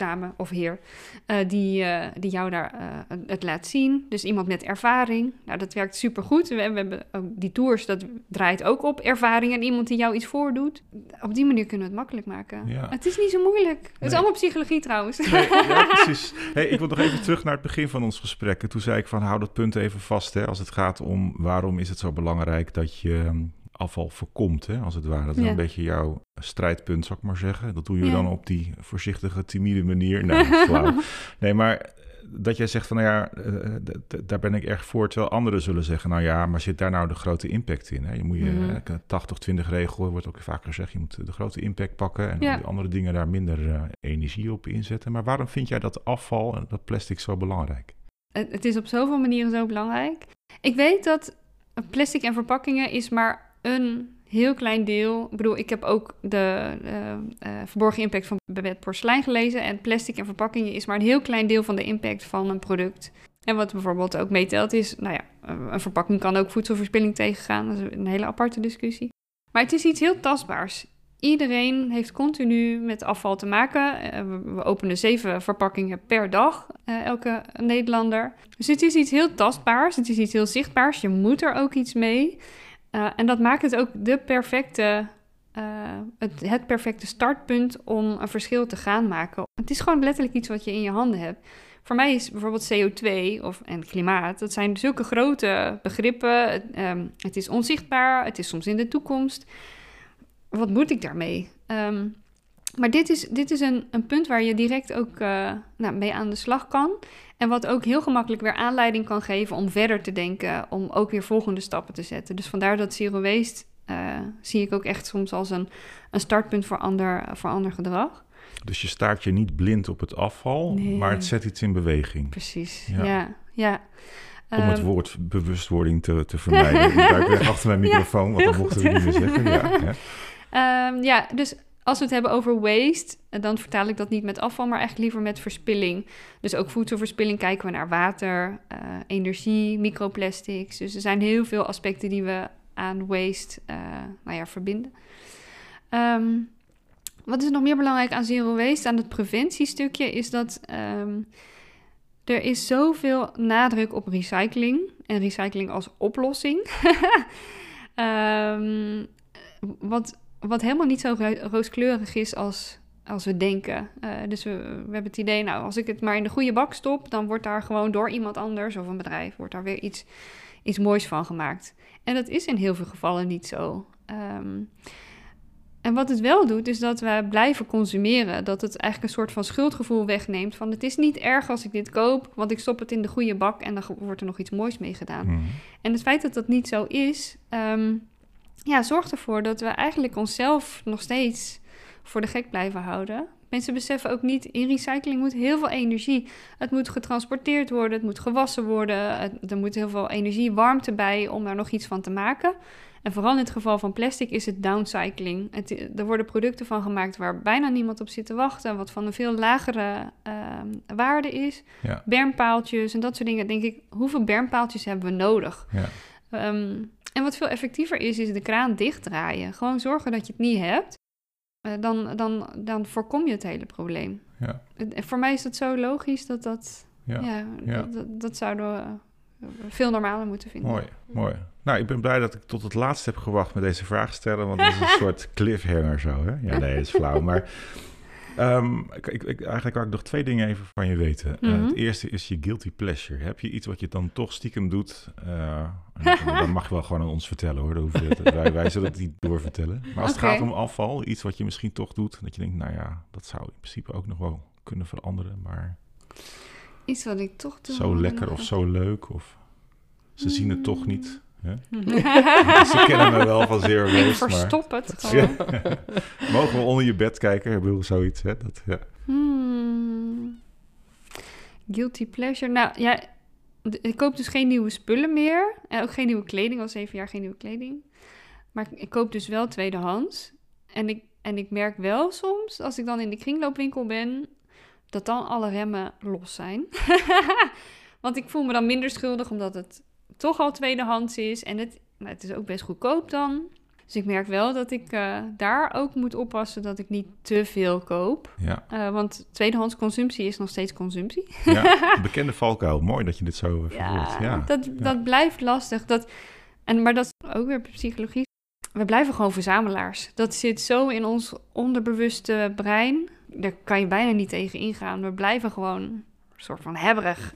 C: kraamzorgdame of heer eh, die, eh, die jou daar eh, het laat zien. Dus iemand met ervaring. Nou, dat werkt supergoed. We, we hebben ook die tours, dat draait ook op ervaring en iemand die jou iets voordoet. Op die manier kunnen we het makkelijk maken.
A: Ja.
C: Het is niet zo moeilijk. Het is allemaal psychologie trouwens.
A: Nee, ja, precies. Hey, ik wil nog even terug naar het begin van ons gesprek. En Toen zei ik van hou dat punt even vast. Hè, als het gaat om waarom is het zo belangrijk dat je ehm, afval voorkomt, hè, als het ware. Dat is
C: Ja.
A: een beetje jouw strijdpunt, zou ik maar zeggen. Dat doe je
C: Ja.
A: dan op die voorzichtige, timide manier. Nee, flauw. Nee, maar dat jij zegt van nou ja, eh, d- daar ben ik erg voor. Terwijl anderen zullen zeggen, nou ja, maar zit daar nou de grote impact in? Hè? Je moet je
C: Mhm.
A: eh, 80-20 regel, wordt ook vaak gezegd, je moet de grote impact pakken en
C: Ja.
A: al die andere dingen daar minder eh, energie op inzetten. Maar waarom vind jij dat afval en dat plastic zo belangrijk?
C: Het is op zoveel manieren zo belangrijk. Ik weet dat plastic en verpakkingen is maar een heel klein deel. Ik bedoel, ik heb ook de eh, eh, verborgen impact van Babette Porselein gelezen. En plastic en verpakkingen is maar een heel klein deel van de impact van een product. En wat bijvoorbeeld ook meetelt is, nou ja, een verpakking kan ook voedselverspilling tegengaan. Dat is een hele aparte discussie. Maar het is iets heel tastbaars. iedereen heeft continu met afval te maken. Eh, we, openen zeven verpakkingen per dag, eh, elke Nederlander. Dus het is iets heel tastbaars, het is iets heel zichtbaars. Je moet er ook iets mee. Eh, en dat maakt het ook de perfecte, eh, het, perfecte startpunt om een verschil te gaan maken. Het is gewoon letterlijk iets wat je in je handen hebt. Voor mij is bijvoorbeeld CO2 of, en klimaat, dat zijn zulke grote begrippen. Het, ehm, het is onzichtbaar, het is soms in de toekomst. Wat moet ik daarmee? Ehm, maar dit is, dit is een, een punt waar je direct ook eh, nou, mee aan de slag kan. En wat ook heel gemakkelijk weer aanleiding kan geven om verder te denken, om ook weer volgende stappen te zetten. Dus vandaar dat Zero Waste eh, zie ik ook echt soms als een, een startpunt voor ander, voor ander gedrag.
A: Dus je staart je niet blind op het afval,
C: Nee.
A: maar het zet iets in beweging.
C: Precies,
A: Ja.
C: ja. ja,
A: Om het
C: Ehm,
A: woord bewustwording te, te vermijden. Ik duik weer achter mijn
C: Ja,
A: microfoon, want dan mochten we niet meer zeggen. Ja?
C: Ehm, ja, dus als we het hebben over waste, eh, dan vertaal ik dat niet met afval, maar eigenlijk liever met verspilling. Dus ook voedselverspilling kijken we naar water, eh, energie, microplastics. Dus er zijn heel veel aspecten die we aan waste eh, nou ja, verbinden. Ehm, wat is nog meer belangrijk aan zero waste, aan het preventiestukje, is dat ehm, er is zoveel nadruk op recycling en recycling als oplossing. Ehm, wat, wat helemaal niet zo ro- rooskleurig is als, als we denken. Eh, dus we, we hebben het idee, nou, als ik het maar in de goede bak stop, dan wordt daar gewoon door iemand anders of een bedrijf, wordt daar weer iets, iets moois van gemaakt. En dat is in heel veel gevallen niet zo. Ehm, en wat het wel doet, is dat we blijven consumeren. Dat het eigenlijk een soort van schuldgevoel wegneemt. Van het is niet erg als ik dit koop, want ik stop het in de goede bak en dan wordt er nog iets moois mee gedaan.
A: Mhm.
C: En het feit dat dat niet zo is, ehm, ja, zorgt ervoor dat we eigenlijk onszelf nog steeds voor de gek blijven houden. Mensen beseffen ook niet, in recycling moet heel veel energie. Het moet getransporteerd worden, het moet gewassen worden. het- er moet heel veel energie, warmte bij om daar nog iets van te maken. En vooral in het geval van plastic is het downcycling. Het, er worden producten van gemaakt waar bijna niemand op zit te wachten, wat van een veel lagere ehm, waarde is.
A: Ja.
C: Bermpaaltjes en dat soort dingen. Denk ik, hoeveel bermpaaltjes hebben we nodig?
A: Ja.
C: Ehm, en wat veel effectiever is, is de kraan dichtdraaien. Gewoon zorgen dat je het niet hebt. Eh, dan, dan, dan voorkom je het hele probleem.
A: Ja.
C: En voor mij is dat zo logisch dat dat...
A: Ja.
C: Ja,
A: ja.
C: Dat, dat, zouden we eh, veel normaler moeten vinden.
A: Mooi, mooi. Nou, ik ben blij dat ik tot het laatste heb gewacht met deze vraag stellen, want dat is een soort cliffhanger zo, hè? Ja, nee, dat is flauw, maar... ehm, ik, ik, eigenlijk wou ik nog twee dingen even van je weten. Eh,
C: Mhm.
A: het eerste is je guilty pleasure. Heb je iets wat je dan toch stiekem doet? Eh, dan mag je wel gewoon aan ons vertellen, hoor. Het- wij, wij zullen het niet doorvertellen. Maar als het gaat om afval, iets wat je misschien toch doet, dat je denkt, nou ja, dat zou in principe ook nog wel kunnen veranderen, maar
C: Iets wat ik toch doe.
A: zo lekker of zo leuk, of ze zien het toch niet. Ze kennen me wel van Zero
C: ik
A: maar...
C: verstop het gewoon.
A: Mogen we onder je bed kijken? Ik bedoel, zoiets, hè? Dat, ja.
C: Hmm. Guilty pleasure. Nou ja, ik koop dus geen nieuwe spullen meer. En ook geen nieuwe kleding. Al zeven jaar geen nieuwe kleding. Maar ik, ik koop dus wel tweedehands. En ik, en ik merk wel soms, als ik dan in de kringloopwinkel ben, dat dan alle remmen los zijn. Want ik voel me dan minder schuldig, omdat het toch al tweedehands is. En het, nou, het is ook best goedkoop dan. Dus ik merk wel dat ik eh, daar ook moet oppassen dat ik niet te veel koop.
A: Ja,
C: Eh, want tweedehands consumptie is nog steeds consumptie.
A: ja, bekende valkuil. Mooi dat je dit zo uh, verwoordt. Ja,
C: Dat, dat blijft lastig. Dat, en, maar dat is ook weer psychologie. We blijven gewoon verzamelaars. Dat zit zo in ons onderbewuste brein. Daar kan je bijna niet tegen ingaan. We blijven gewoon een soort van hebberig.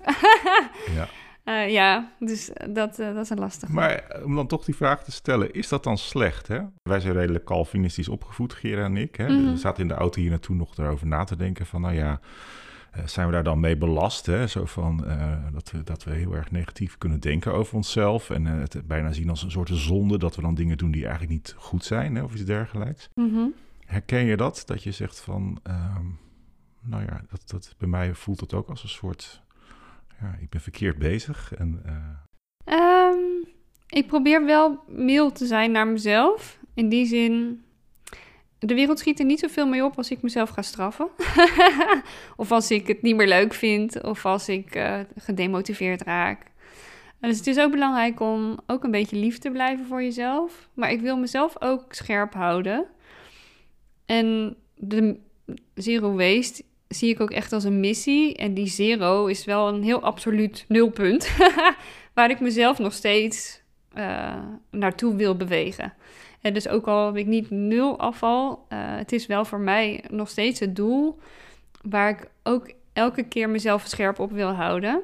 A: ja.
C: Eh, ja, dus dat, eh, dat is een lastig.
A: Maar eh, om dan toch die vraag te stellen, is dat dan slecht? Hè? Wij zijn redelijk Calvinistisch opgevoed, Gera en ik. Hè?
C: Mhm.
A: We zaten in de auto hier naartoe nog erover na te denken van, nou ja, eh, zijn we daar dan mee belast? Hè? Zo van, eh, dat, we, dat we heel erg negatief kunnen denken over onszelf en eh, het bijna zien als een soort zonde dat we dan dingen doen die eigenlijk niet goed zijn hè? of iets dergelijks.
C: Mhm.
A: Herken je dat? Dat je zegt van, ehm, nou ja, dat, dat, bij mij voelt het ook als een soort, ja, ik ben verkeerd bezig. En, eh,
C: Ehm, ik probeer wel mild te zijn naar mezelf. In die zin, de wereld schiet er niet zoveel mee op als ik mezelf ga straffen. of als ik het niet meer leuk vind, of als ik eh, gedemotiveerd raak. Dus het is ook belangrijk om ook een beetje lief te blijven voor jezelf. Maar ik wil mezelf ook scherp houden. En de zero waste zie ik ook echt als een missie. En die zero is wel een heel absoluut nulpunt. waar ik mezelf nog steeds uh, naartoe wil bewegen. En dus ook al heb ik niet nul afval, uh, het is wel voor mij nog steeds het doel waar ik ook elke keer mezelf scherp op wil houden.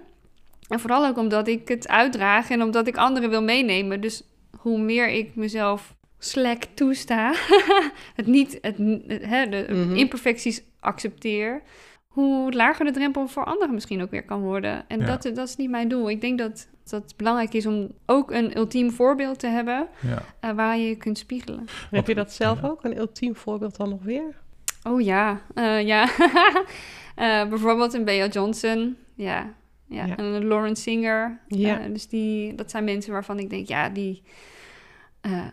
C: En vooral ook omdat ik het uitdraag en omdat ik anderen wil meenemen. Dus hoe meer ik mezelf slack toesta, het niet, het, hè, de mhm. imperfecties accepteer, hoe lager de drempel voor anderen misschien ook weer kan worden. En dat, dat is niet mijn doel. Ik denk dat, dat het belangrijk is om ook een ultiem voorbeeld te hebben ja. uh, waar je kunt spiegelen.
D: Heb je dat zelf ook, een ultiem voorbeeld dan nog weer?
C: Oh ja, uh, ja. uh, bijvoorbeeld een Bea Johnson, ja. Ja, en een Lauren Singer. Ja. dus die, dat zijn mensen waarvan ik denk, ja, die...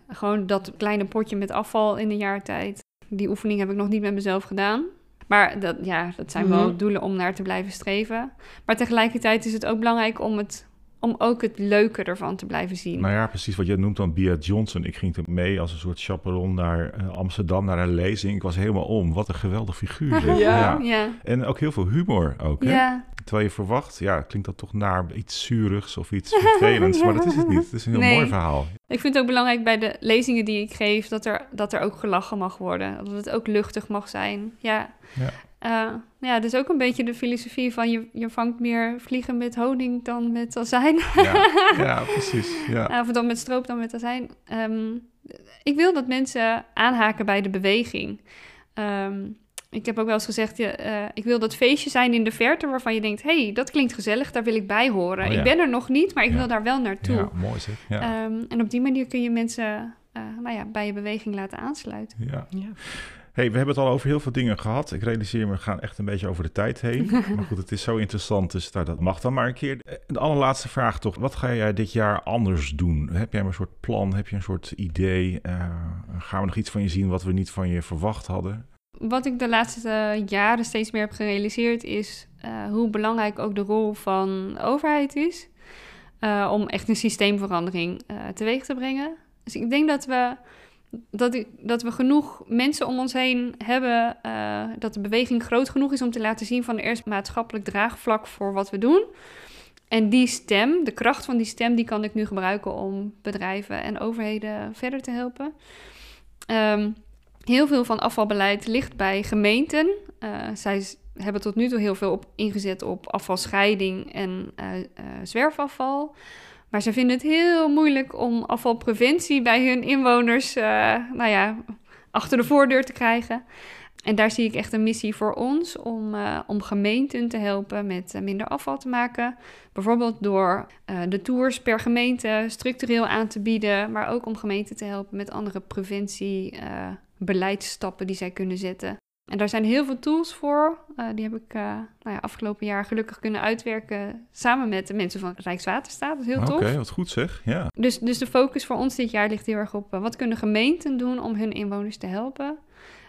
C: gewoon dat kleine potje met afval in een jaar tijd. Die oefening heb ik nog niet met mezelf gedaan. Maar dat, ja, dat zijn wel mhm. doelen om naar te blijven streven. Maar tegelijkertijd is het ook belangrijk om het om ook het leuke ervan te blijven zien.
A: Nou ja, precies wat je noemt dan Bia Johnson. Ik ging toen mee als een soort chaperon naar uh, Amsterdam, naar een lezing. Ik was helemaal om. Wat een geweldig figuur.
C: ja. ja.
A: En ook heel veel humor ook, hè? Ja. Terwijl je verwacht, ja, klinkt dat toch naar iets zuurigs of iets vervelends. Maar dat is het niet. Het is een heel mooi verhaal.
C: Ik vind het ook belangrijk bij de lezingen die ik geef... dat er, dat er ook gelachen mag worden. Dat het ook luchtig mag zijn. Ja. ja. Uh, ja, dus ook een beetje de filosofie van je, je vangt meer vliegen met honing dan met azijn.
A: Ja, ja precies. Ja.
C: of dan met stroop dan met azijn. Um, ik wil dat mensen aanhaken bij de beweging. Um, ik heb ook wel eens gezegd, ja, uh, ik wil dat feestje zijn in de verte waarvan je denkt, hey, dat klinkt gezellig, daar wil ik bij horen. Oh, ik ben er nog niet, maar ik wil daar wel naartoe. Ja,
A: mooi zeg. Ja.
C: Um, en op die manier kun je mensen uh, nou ja, bij je beweging laten aansluiten.
A: Ja. Hey, we hebben het al over heel veel dingen gehad. Ik realiseer me, we gaan echt een beetje over de tijd heen. maar goed, het is zo interessant, dus daar, dat mag dan maar een keer. De allerlaatste vraag toch. Wat ga jij dit jaar anders doen? Heb jij een soort plan? Heb je een soort idee? Uh, gaan we nog iets van je zien wat we niet van je verwacht hadden?
C: Wat ik de laatste jaren steeds meer heb gerealiseerd is uh, hoe belangrijk ook de rol van de overheid is. Uh, om echt een systeemverandering teweeg te brengen. Dus ik denk dat we dat, dat we genoeg mensen om ons heen hebben, uh, dat de beweging groot genoeg is om te laten zien van er is maatschappelijk draagvlak voor wat we doen. En die stem, de kracht van die stem, die kan ik nu gebruiken om bedrijven en overheden verder te helpen. Um, heel veel van afvalbeleid ligt bij gemeenten. Uh, zij hebben tot nu toe heel veel op ingezet op afvalscheiding en uh, zwerfafval. Maar ze vinden het heel moeilijk om afvalpreventie bij hun inwoners, uh, nou ja, achter de voordeur te krijgen. En daar zie ik echt een missie voor ons om, uh, om gemeenten te helpen met uh, minder afval te maken. Bijvoorbeeld door de tours per gemeente structureel aan te bieden, maar ook om gemeenten te helpen met andere preventiebeleidsstappen die zij kunnen zetten. En daar zijn heel veel tools voor. Uh, die heb ik uh, nou ja, afgelopen jaar gelukkig kunnen uitwerken samen met de mensen van Rijkswaterstaat. Dat is heel tof.
A: Oké, wat goed zeg. Ja.
C: Dus, dus de focus voor ons dit jaar ligt heel erg op uh, wat kunnen gemeenten doen om hun inwoners te helpen.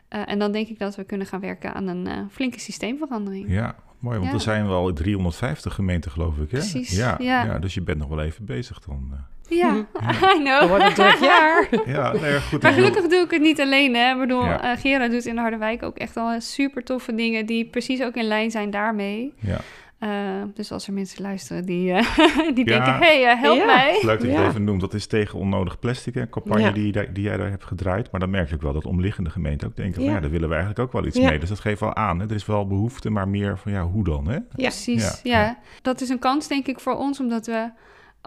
C: en dan denk ik dat we kunnen gaan werken aan een flinke systeemverandering.
A: Ja, mooi. Want er zijn wel 350 gemeenten, geloof ik. Hè?
C: Precies.
A: Ja, ja. ja, dus je bent nog wel even bezig dan.
C: Ja, I know.
D: Dat wordt een druk jaar.
A: ja, nee, goed.
C: Maar gelukkig doe ik het niet alleen. Hè. Ik bedoel, ja. uh, Gera doet in Harderwijk ook echt al super toffe dingen... die precies ook in lijn zijn daarmee.
A: Ja.
C: Uh, dus als er mensen luisteren die, uh, die denken, hé, hey, help mij.
A: Leuk dat je het even noemt. Dat is tegen onnodig plastic, een campagne die, die jij daar hebt gedraaid. Maar dan merk je ook wel dat omliggende gemeenten ook denken... ja, daar willen we eigenlijk ook wel iets mee. Dus dat geeft wel aan. Hè. Er is wel behoefte, maar meer van ja, hoe dan? Hè? Ja,
C: precies. Ja. Dat is een kans, denk ik, voor ons, omdat we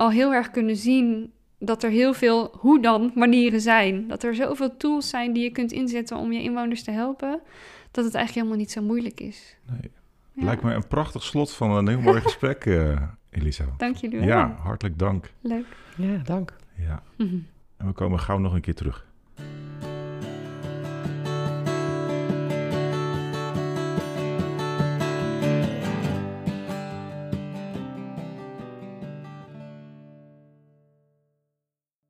C: al heel erg kunnen zien dat er heel veel hoe dan manieren zijn. Dat er zoveel tools zijn die je kunt inzetten om je inwoners te helpen, dat het eigenlijk helemaal niet zo moeilijk is.
A: Nee. Lijkt me een prachtig slot van een heel mooi gesprek, uh, Elisa.
C: Dank jullie wel.
A: Ja, hartelijk dank.
C: Leuk.
D: Ja, dank.
A: Ja. En we komen gauw nog een keer terug.